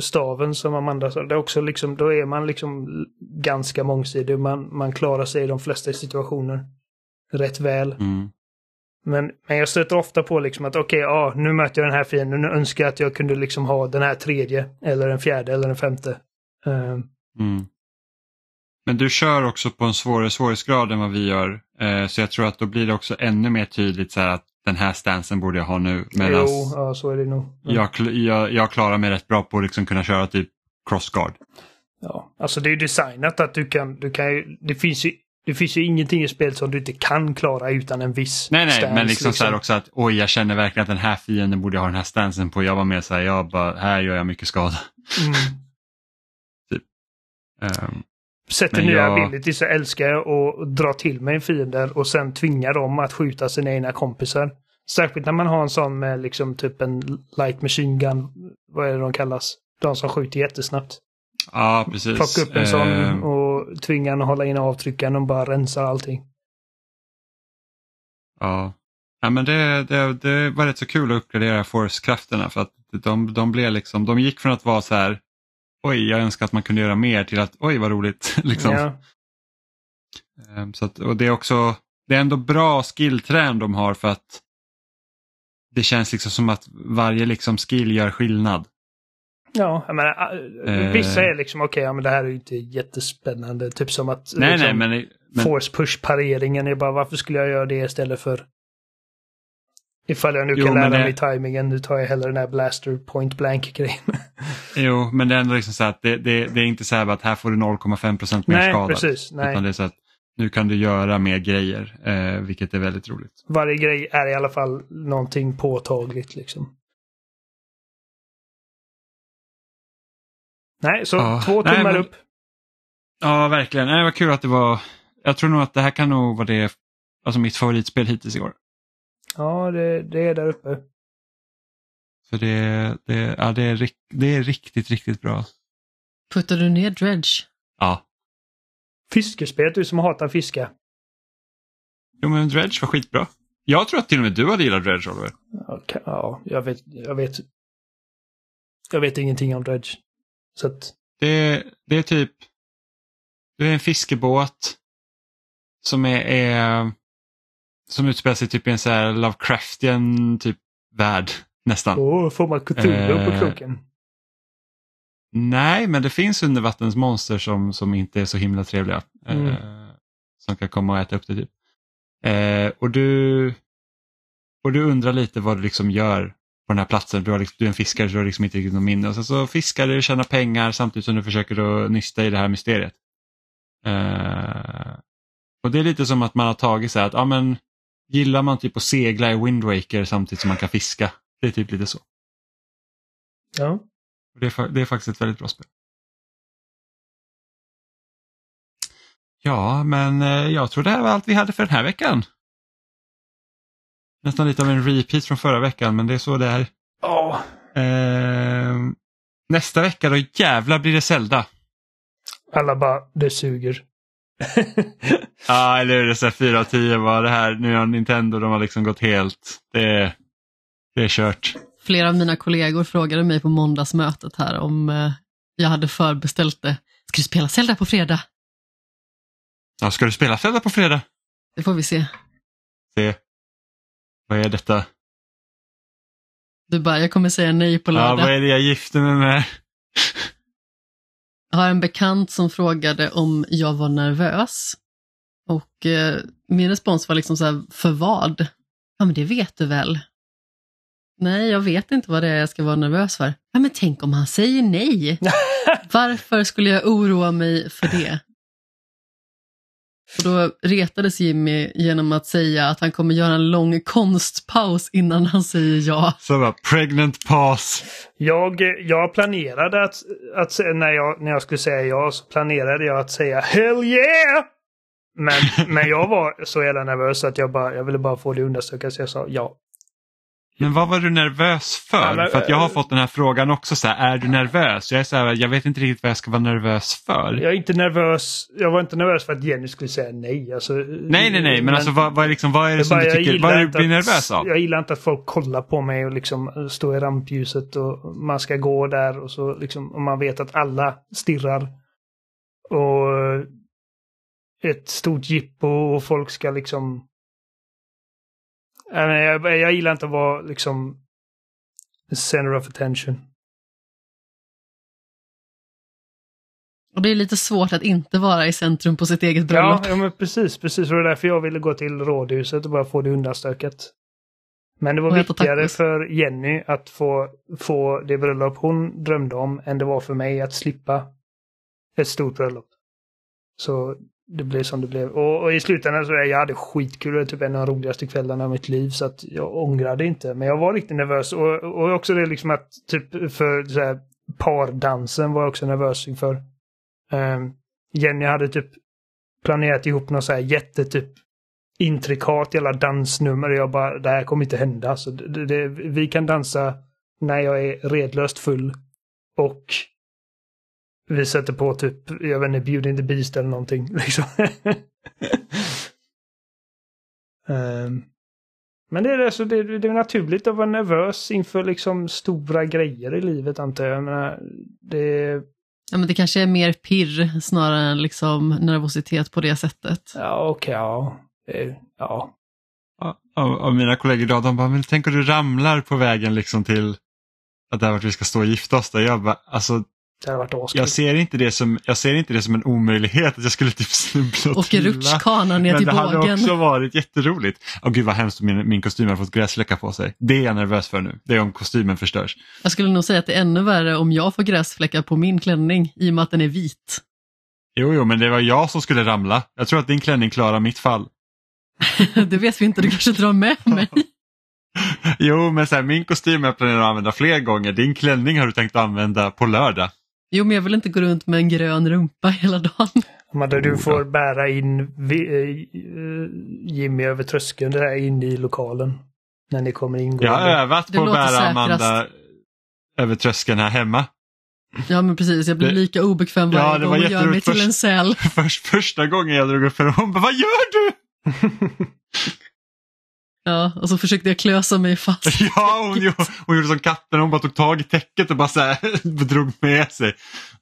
staven som Amanda sa. Det är också liksom, då är man liksom ganska mångsidig. Man, man klarar sig i de flesta situationer rätt väl. Mm. Men, men jag stöter ofta på liksom att okej, ja, nu möter jag den här fienden. Nu önskar jag att jag kunde liksom ha den här tredje. Eller en fjärde eller en femte. Ehm, Mm. Men du kör också på en svårare svårighetsgrad än vad vi gör. Eh, så jag tror att då blir det också ännu mer tydligt så här att den här stansen borde jag ha nu. Medan jo, ja, så är det nog. Mm. jag, jag, jag klarar mig rätt bra på att liksom kunna köra typ crossguard. Ja, alltså det är ju designat att du kan, du kan ju, det finns ju, det finns ju ingenting i spelet som du inte kan klara utan en viss Nej, nej, stance, men liksom, så här också att oj, jag känner verkligen att den här fienden borde jag ha den här stansen på. Jag var mer så här, jag bara, här gör jag mycket skada. Mm. Ehm, Sätter nya jag- abilities så älskar jag att dra till mig fiender och sen tvinga dem att skjuta sina egna kompisar. Särskilt när man har en sån med liksom typ en light machine gun. Vad är det de kallas? De som skjuter jättesnabbt. ja, precis. Plocka upp en sån Ehm, och tvinga den att hålla in avtryckaren och bara rensar allting. Ja, ja men det, det, det var rätt så kul att uppgradera Force-krafterna för att de, de blev liksom, de gick från att vara så här oj, jag önskar att man kunde göra mer till att oj vad roligt. liksom. Ja, Ehm, Så att, och det är också, det är ändå bra skillträn de har för att det känns liksom som att varje liksom skill gör skillnad. ja jag menar, äh, Eh. vissa är liksom okej, ja, men det här är ju inte jättespännande. Typ som att Nej, liksom, nej, men, men force push pareringen är bara varför skulle jag göra det istället för Ifall jag nu Jo, kan lära det- mig timingen, nu tar jag hellre den här blaster point blank grejen. Jo, men det är ändå liksom så att det, det, det är inte så här att här får du 0,5 procent mer nej, skada. precis. Nej. Utan det är så att nu kan du göra mer grejer, eh, vilket är väldigt roligt. Varje grej är i alla fall någonting påtagligt liksom. Nej, så Ja. två Nej, tummar men- upp. Ja, verkligen. Nej, vad kul att det var. Jag tror nog att det här kan nog vara det, alltså mitt favoritspel hittills i år. Ja, det, det är där uppe. För det, det, ja, det, är, det är riktigt, riktigt bra. Puttar du ner Dredge? Ja. Fiskespel, du som hatar fiska. Jo, men Dredge var skitbra. Jag tror att till och med du hade gillat Dredge, Oliver. Ja, ka- Ja, jag vet, jag vet. Jag vet ingenting om Dredge. Så att, Det, det är typ, du är en fiskebåt som är, är som utspelar sig typ i en så här Lovecraftian typ värld nästan. åh, får man Cthulhu på Eh, kroken? Nej, men det finns undervattensmonster som, som inte är så himla trevliga. Mm. Eh, som kan komma och äta upp det. Typ. Eh, och, du, och du undrar lite vad du liksom gör på den här platsen. Du, har liksom, du är en fiskare så du har liksom inte riktigt någon minne. Och sen så fiskar du och tjänar pengar samtidigt som du försöker då nysta i det här mysteriet. Eh, och det är lite som att man har tagit så här att ja, men, gillar man typ att segla i Wind Waker samtidigt som man kan fiska. Det är typ lite så. Ja. Det är, det är faktiskt ett väldigt bra spel. Ja, men eh, jag tror det här var allt vi hade för den här veckan. Nästan lite av en repeat från förra veckan, men det är så det är. Ja. Eh, nästa vecka då jävlar blir det Zelda. Alla bara, det suger. Ja, eller hur? Det är så här 4 av 10 var det här. Nu har Nintendo, de har liksom gått helt. Det är, det är kört. Flera av mina kollegor frågade mig på måndagsmötet här om eh, jag hade förbeställt det. Ska du spela Zelda på fredag? Ja, ska du spela Zelda på fredag? Det får vi se. Se. Vad är detta? Du bara, jag kommer säga nej på Ja, lördag. vad är det jag gifter mig med? Jag har en bekant som frågade om jag var nervös. Och eh, min respons var liksom så här, för vad? Ja men det vet du väl? Nej, jag vet inte vad det är jag ska vara nervös för. Ja men tänk om han säger nej? Varför skulle jag oroa mig för det? Och då retades Jimmy genom att säga att han kommer göra en lång konstpaus innan han säger ja. Så bara, pregnant pause. Jag, jag planerade att, att när, jag, när jag skulle säga ja så planerade jag att säga hell yeah! Men, men jag var så jävla nervös att jag, bara, jag ville bara få det undersökat så jag sa ja. Men vad var du nervös för? Ja, men, för att jag har eh, fått den här frågan också, så här, är du nervös? Jag är så här, jag vet inte riktigt vad jag ska vara nervös för. Jag är inte nervös. Jag var inte nervös för att Jenny skulle säga nej. Alltså, Nej, nej, nej, men, alltså vad, vad, är liksom, vad är det som bara, du tycker, vad är det du blir nervös av? Jag gillar inte att folk kollar på mig och liksom står i rampljuset och man ska gå där och så liksom och man vet att alla stirrar. Och ett stort jippo och folk ska liksom... Jag, jag, jag gillar inte att vara liksom center of attention. Och det är lite svårt att inte vara i centrum på sitt eget bröllop. Ja, ja, men precis, precis. Och det är därför jag ville gå till rådhuset och bara få det undanstökat. Men det var viktigare för Jenny att få, få det bröllop hon drömde om än det var för mig att slippa ett stort bröllop. Så det blev som det blev. Och, och i slutändan så är jag hade skitkul. Det var typ en av de roligaste kvällarna i mitt liv. Så att jag ångrade inte. Men jag var riktigt nervös. Och, och också det liksom att typ för så här, pardansen var jag också nervös inför. Um, Jenny hade typ planerat ihop något så här jättetyp intrikat jävla dansnummer och jag bara, det här kommer inte hända. Så det, det, vi kan dansa när jag är redlöst full och vi sätter på typ, jag vet inte, Beauty and the Beast eller någonting. Liksom. Ehm, men det är, det, så det, det är naturligt att vara nervös inför liksom stora grejer i livet antar jag. jag menar, det, Ja, men det kanske är mer pirr snarare än liksom nervositet på det sättet. ja okej, ja. Det, ja. Av, av mina kollegor idag, de bara, men tänk om du ramlar på vägen liksom till att det här vart vi ska stå och gifta oss där. Jag bara, alltså Det hade varit jag ser inte det som, jag ser inte det som en omöjlighet att jag skulle typ snubbla och Och trilla. rutschkana ner Men till det hade bågen. också varit jätteroligt. Åh gud vad hemskt om min, min kostym har fått gräsfläckar på sig. Det är jag nervös för nu. Det är om kostymen förstörs. Jag skulle nog säga att det är ännu värre om jag får gräsfläckar på min klänning i och med att den är vit. Jo, jo, men det var jag som skulle ramla. Jag tror att din klänning klarar mitt fall. det vet vi inte, du kanske drar med mig. Jo, men så här, min kostym jag planerat att använda fler gånger. Din klänning har du tänkt använda på lördag. Jo, men jag vill inte gå runt med en grön rumpa hela dagen. Amanda, du Oh, får ja. bära in eh, Jimmy över tröskeln där inne i lokalen. När ni kommer ingående. Jag har övat Det på att bära säkrast. Amanda över tröskeln här hemma. Ja, men precis. Jag blir Det- lika obekväm Ja, varje det gång var och gör mig till först. en säl. Först, första gången jag drog upp henne, hon bara, vad gör du? Ja, och så försökte jag klösa mig fast. Ja, hon, gjorde- hon gjorde som katten, hon bara tog tag i täcket och bara så här, drog med sig.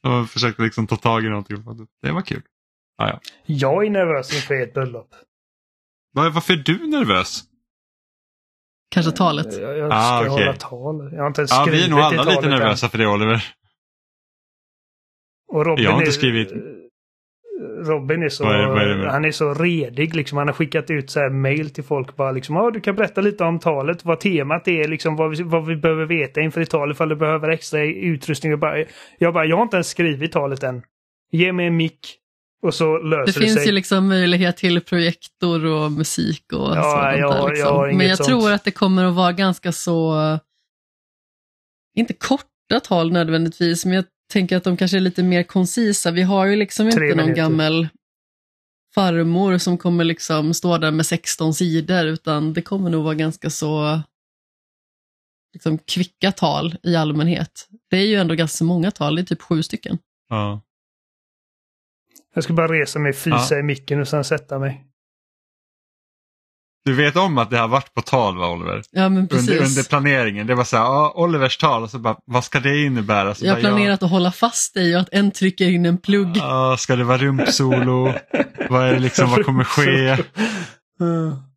Och försökte liksom ta tag i någonting. Det var kul. Ja, ja. Jag är nervös inför ert bröllop. Var- Varför är du nervös? Kanske talet. Jag, jag ska Ah, okej. hålla tal. Jag har inte ens Ja, skrivit vi är nog alla lite än. nervösa för det Oliver. Och Robin Jag har inte är, skrivit. Robin är så, Vad är det- vad är det? han är så redig liksom. Han har skickat ut så här mail till folk bara liksom. Ja, du kan berätta lite om talet, vad temat är, liksom vad vi, vad vi behöver veta inför ett tal, ifall du behöver extra utrustning. Jag bara, jag bara, jag har inte ens skrivit talet än. Ge mig en mick och så Det löser det, finns sig. ju liksom möjlighet till projektor och musik och Ja, sådant jag där. jag Liksom. har inget Men jag sånt. tror att det kommer att vara ganska så inte korta tal nödvändigtvis, men jag tänker att de kanske är lite mer koncisa. Vi har ju liksom Tre inte någon minuter. gammal farmor som kommer liksom stå där med 16 sidor, utan det kommer nog vara ganska så liksom kvicka tal i allmänhet. Det är ju ändå ganska många tal, det är typ sju stycken. Ja. Jag ska bara resa mig, fysa Ja. i micken och sen sätta mig. Du vet om att det har varit på tal va Oliver? Ja, men precis. Under, under planeringen. Det var så här, ja, Olivers tal och så bara, vad ska det innebära? Så jag har planerat att hålla fast dig och att en trycker in en plugg. Ja, ska det vara rumpsolo? vad är det liksom, vad kommer ske?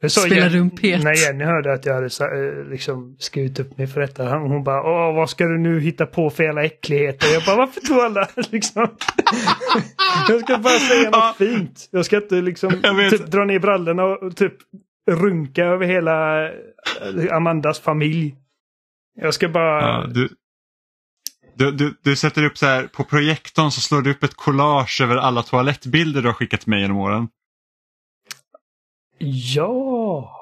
Jag sa Spela Jen- rumpet. När Jenny hörde att jag hade eh, liksom skrivit upp mig för detta. Hon hon bara Åh, vad ska du nu hitta på för jävla äckligheter? Jag bara varför tror alla liksom? jag ska bara säga något fint. Jag ska inte liksom Jag typ, dra ner brallorna och, och typ runka över hela eh, Amandas familj. Jag ska bara... Ja, du, du, du, du sätter upp så här, på projektorn så slår du upp ett collage över alla toalettbilder du har skickat till mig genom åren. Ja!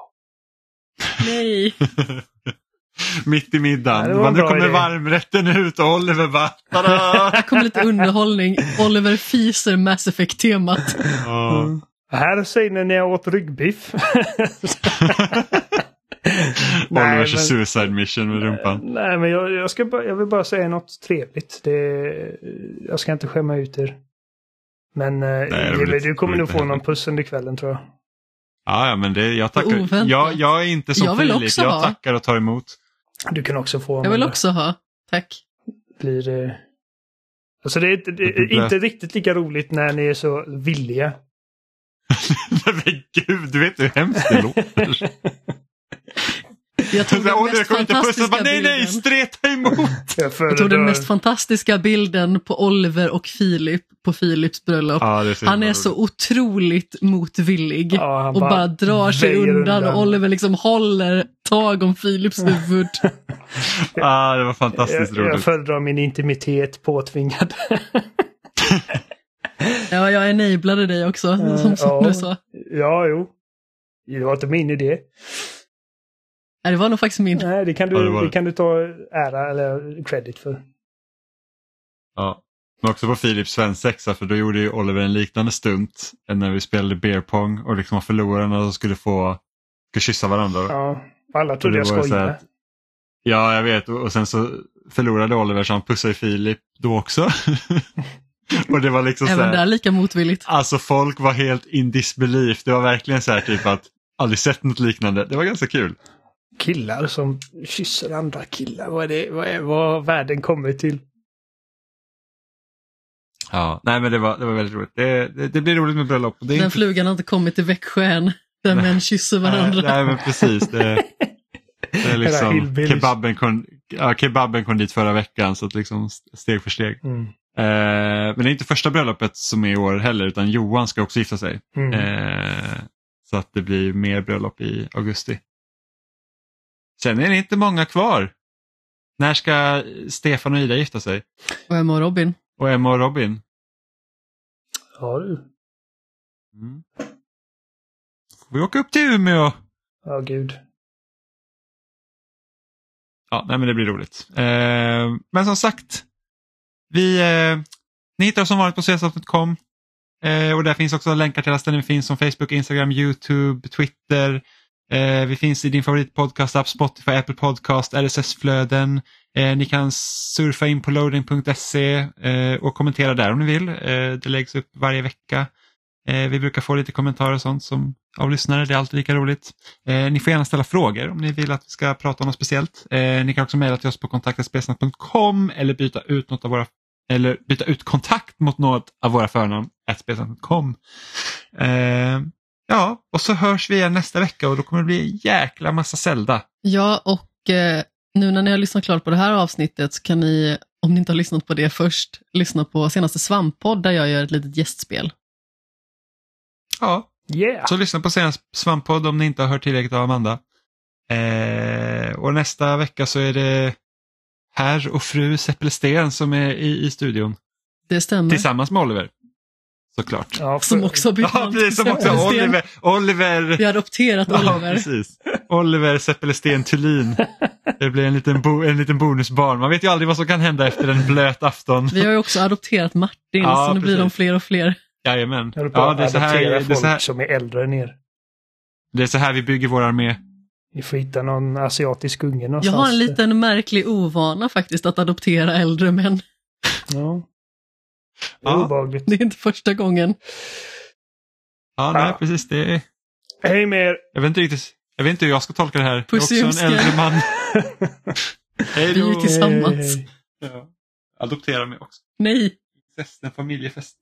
Nej. Mitt i middagen. Ja, det nu kommer idé. varmrätten ut och Oliver bara! Här kommer lite underhållning. Oliver fiser Mass Effect-temat. Ja. Här säger ni när jag åt ryggbiff. Oliver kör men- suicide mission med rumpan. Nej, men jag, jag, ska bara, jag vill bara säga något trevligt. Det, jag ska inte skämma ut er. Men eh, det Jimmy, vill- du kommer det nog få någon puss under kvällen tror jag. Ja, ja, men det, jag tackar. Jag, jag är inte som Jag vill Filip, också jag ha. tackar och tar emot. Du kan också få Jag vill också ha. Tack. Blir, eh... Alltså det är, inte- det Det är inte riktigt lika roligt när ni är så villiga. men gud, du vet hur hemskt det låter. Jag tog den mest pussa, fantastiska bara, nej nej, bilden. streta emot! Jag Jag tog den mest fantastiska bilden på Oliver och Filip på Philips bröllop. Ja, är Han är roligt. så otroligt motvillig Ja, och bara drar sig undan, och Oliver liksom håller tag om Philips huvud. Ah, det var fantastiskt jag, jag roligt. föredrar min intimitet påtvingad. Ja, jag enablade dig också, som, som ja. du sa. ja, jo. Det var inte min idé. Nej, det var nog faktiskt min. Nej, det kan du, Ja, det var det kan du ta ära eller credit för. Ja. Men också på Philips svensexa för då gjorde ju Oliver en liknande stunt när vi spelade beer pong och liksom förlorarna som skulle få skulle kyssa varandra. Ja, alla trodde jag så skojade. här- Ja, jag vet. Och sen så förlorade Oliver så han pussade Filip då också. och det var liksom så Även här, där lika motvilligt. Alltså folk var helt in disbelief. Det var verkligen så här typ att aldrig sett något liknande. Det var ganska kul. Killar som kysser andra killar. Vad är det? Vad, är, vad världen kommit till? Ja, nej men det var, det var väldigt roligt. Det, det, det blir roligt med bröllop. Det är Den inte- flugan har inte kommit till Växjö än, där män kysser varandra. Nej, nej men precis. Det, det är liksom, kebaben, kom, ja, kebaben kom dit förra veckan så att liksom steg för steg. Mm. Eh, men det är inte första bröllopet som är i år heller utan Johan ska också gifta sig. Mm. Eh, så att det blir mer bröllop i augusti. Sen är det inte många kvar. När ska Stefan och Ida gifta sig? Och Emma och Robin. Och Emma och Robin? Ja, du. Mm. Får vi åka upp till Umeå? Ja, gud. Ja, nej, men det blir roligt. Eh, men som sagt, vi, eh, ni hittar oss som vanligt på csf.com eh, och där finns också länkar till alla ställen vi finns som Facebook, Instagram, YouTube, Twitter. Eh, vi finns i din favoritpodcast-app, Spotify, Apple Podcast, RSS-flöden. Eh, ni kan surfa in på loading.se eh, och kommentera där om ni vill. Eh, det läggs upp varje vecka. Eh, vi brukar få lite kommentarer och sånt som, av lyssnare, det är alltid lika roligt. Eh, ni får gärna ställa frågor om ni vill att vi ska prata om något speciellt. Eh, ni kan också mejla till oss på kontaktaspelsnack.com eller byta ut något av våra eller byta ut kontakt mot något av våra förnamn, spelsnack.com. Ja, och så hörs vi igen nästa vecka och då kommer det bli en jäkla massa Zelda. Ja, och eh, nu när ni har lyssnat klart på det här avsnittet så kan ni, om ni inte har lyssnat på det först, lyssna på senaste Svamppodd där jag gör ett litet gästspel. Ja, Yeah! så lyssna på senaste Svamppodd om ni inte har hört tillräckligt av Amanda. Eh, och nästa vecka så är det herr och fru Seppelsten som är i, i studion Det stämmer. tillsammans med Oliver. Såklart. Ja, för, Som också har bytt Ja, precis. Som också. Oliver. Oliver. Vi har adopterat Ja, Oliver. precis. Oliver Zeppelsten Thulin. Det blir en liten, bo, en liten bonusbarn. Man vet ju aldrig vad som kan hända efter en blöt afton. Vi har ju också adopterat Martin, Ja, så nu blir de fler och fler. Jajamän. Jag Ja, det, är så här, det, är så här, som är äldre än er. det är så här vi bygger vår armé. Ni får hitta någon asiatisk unge Jag någonstans. har en liten märklig ovana faktiskt att adoptera äldre män. Ja. Det är Ja. obehagligt. Det är inte första gången. Ja, nej, Ja. precis. Det är, Hej med er! jag vet inte riktigt. Jag vet inte hur jag ska tolka det här. Puss jag är också en äldre man. Hej Vi är då. tillsammans. Hej. Ja. Adoptera mig också. Nej. En familjefest.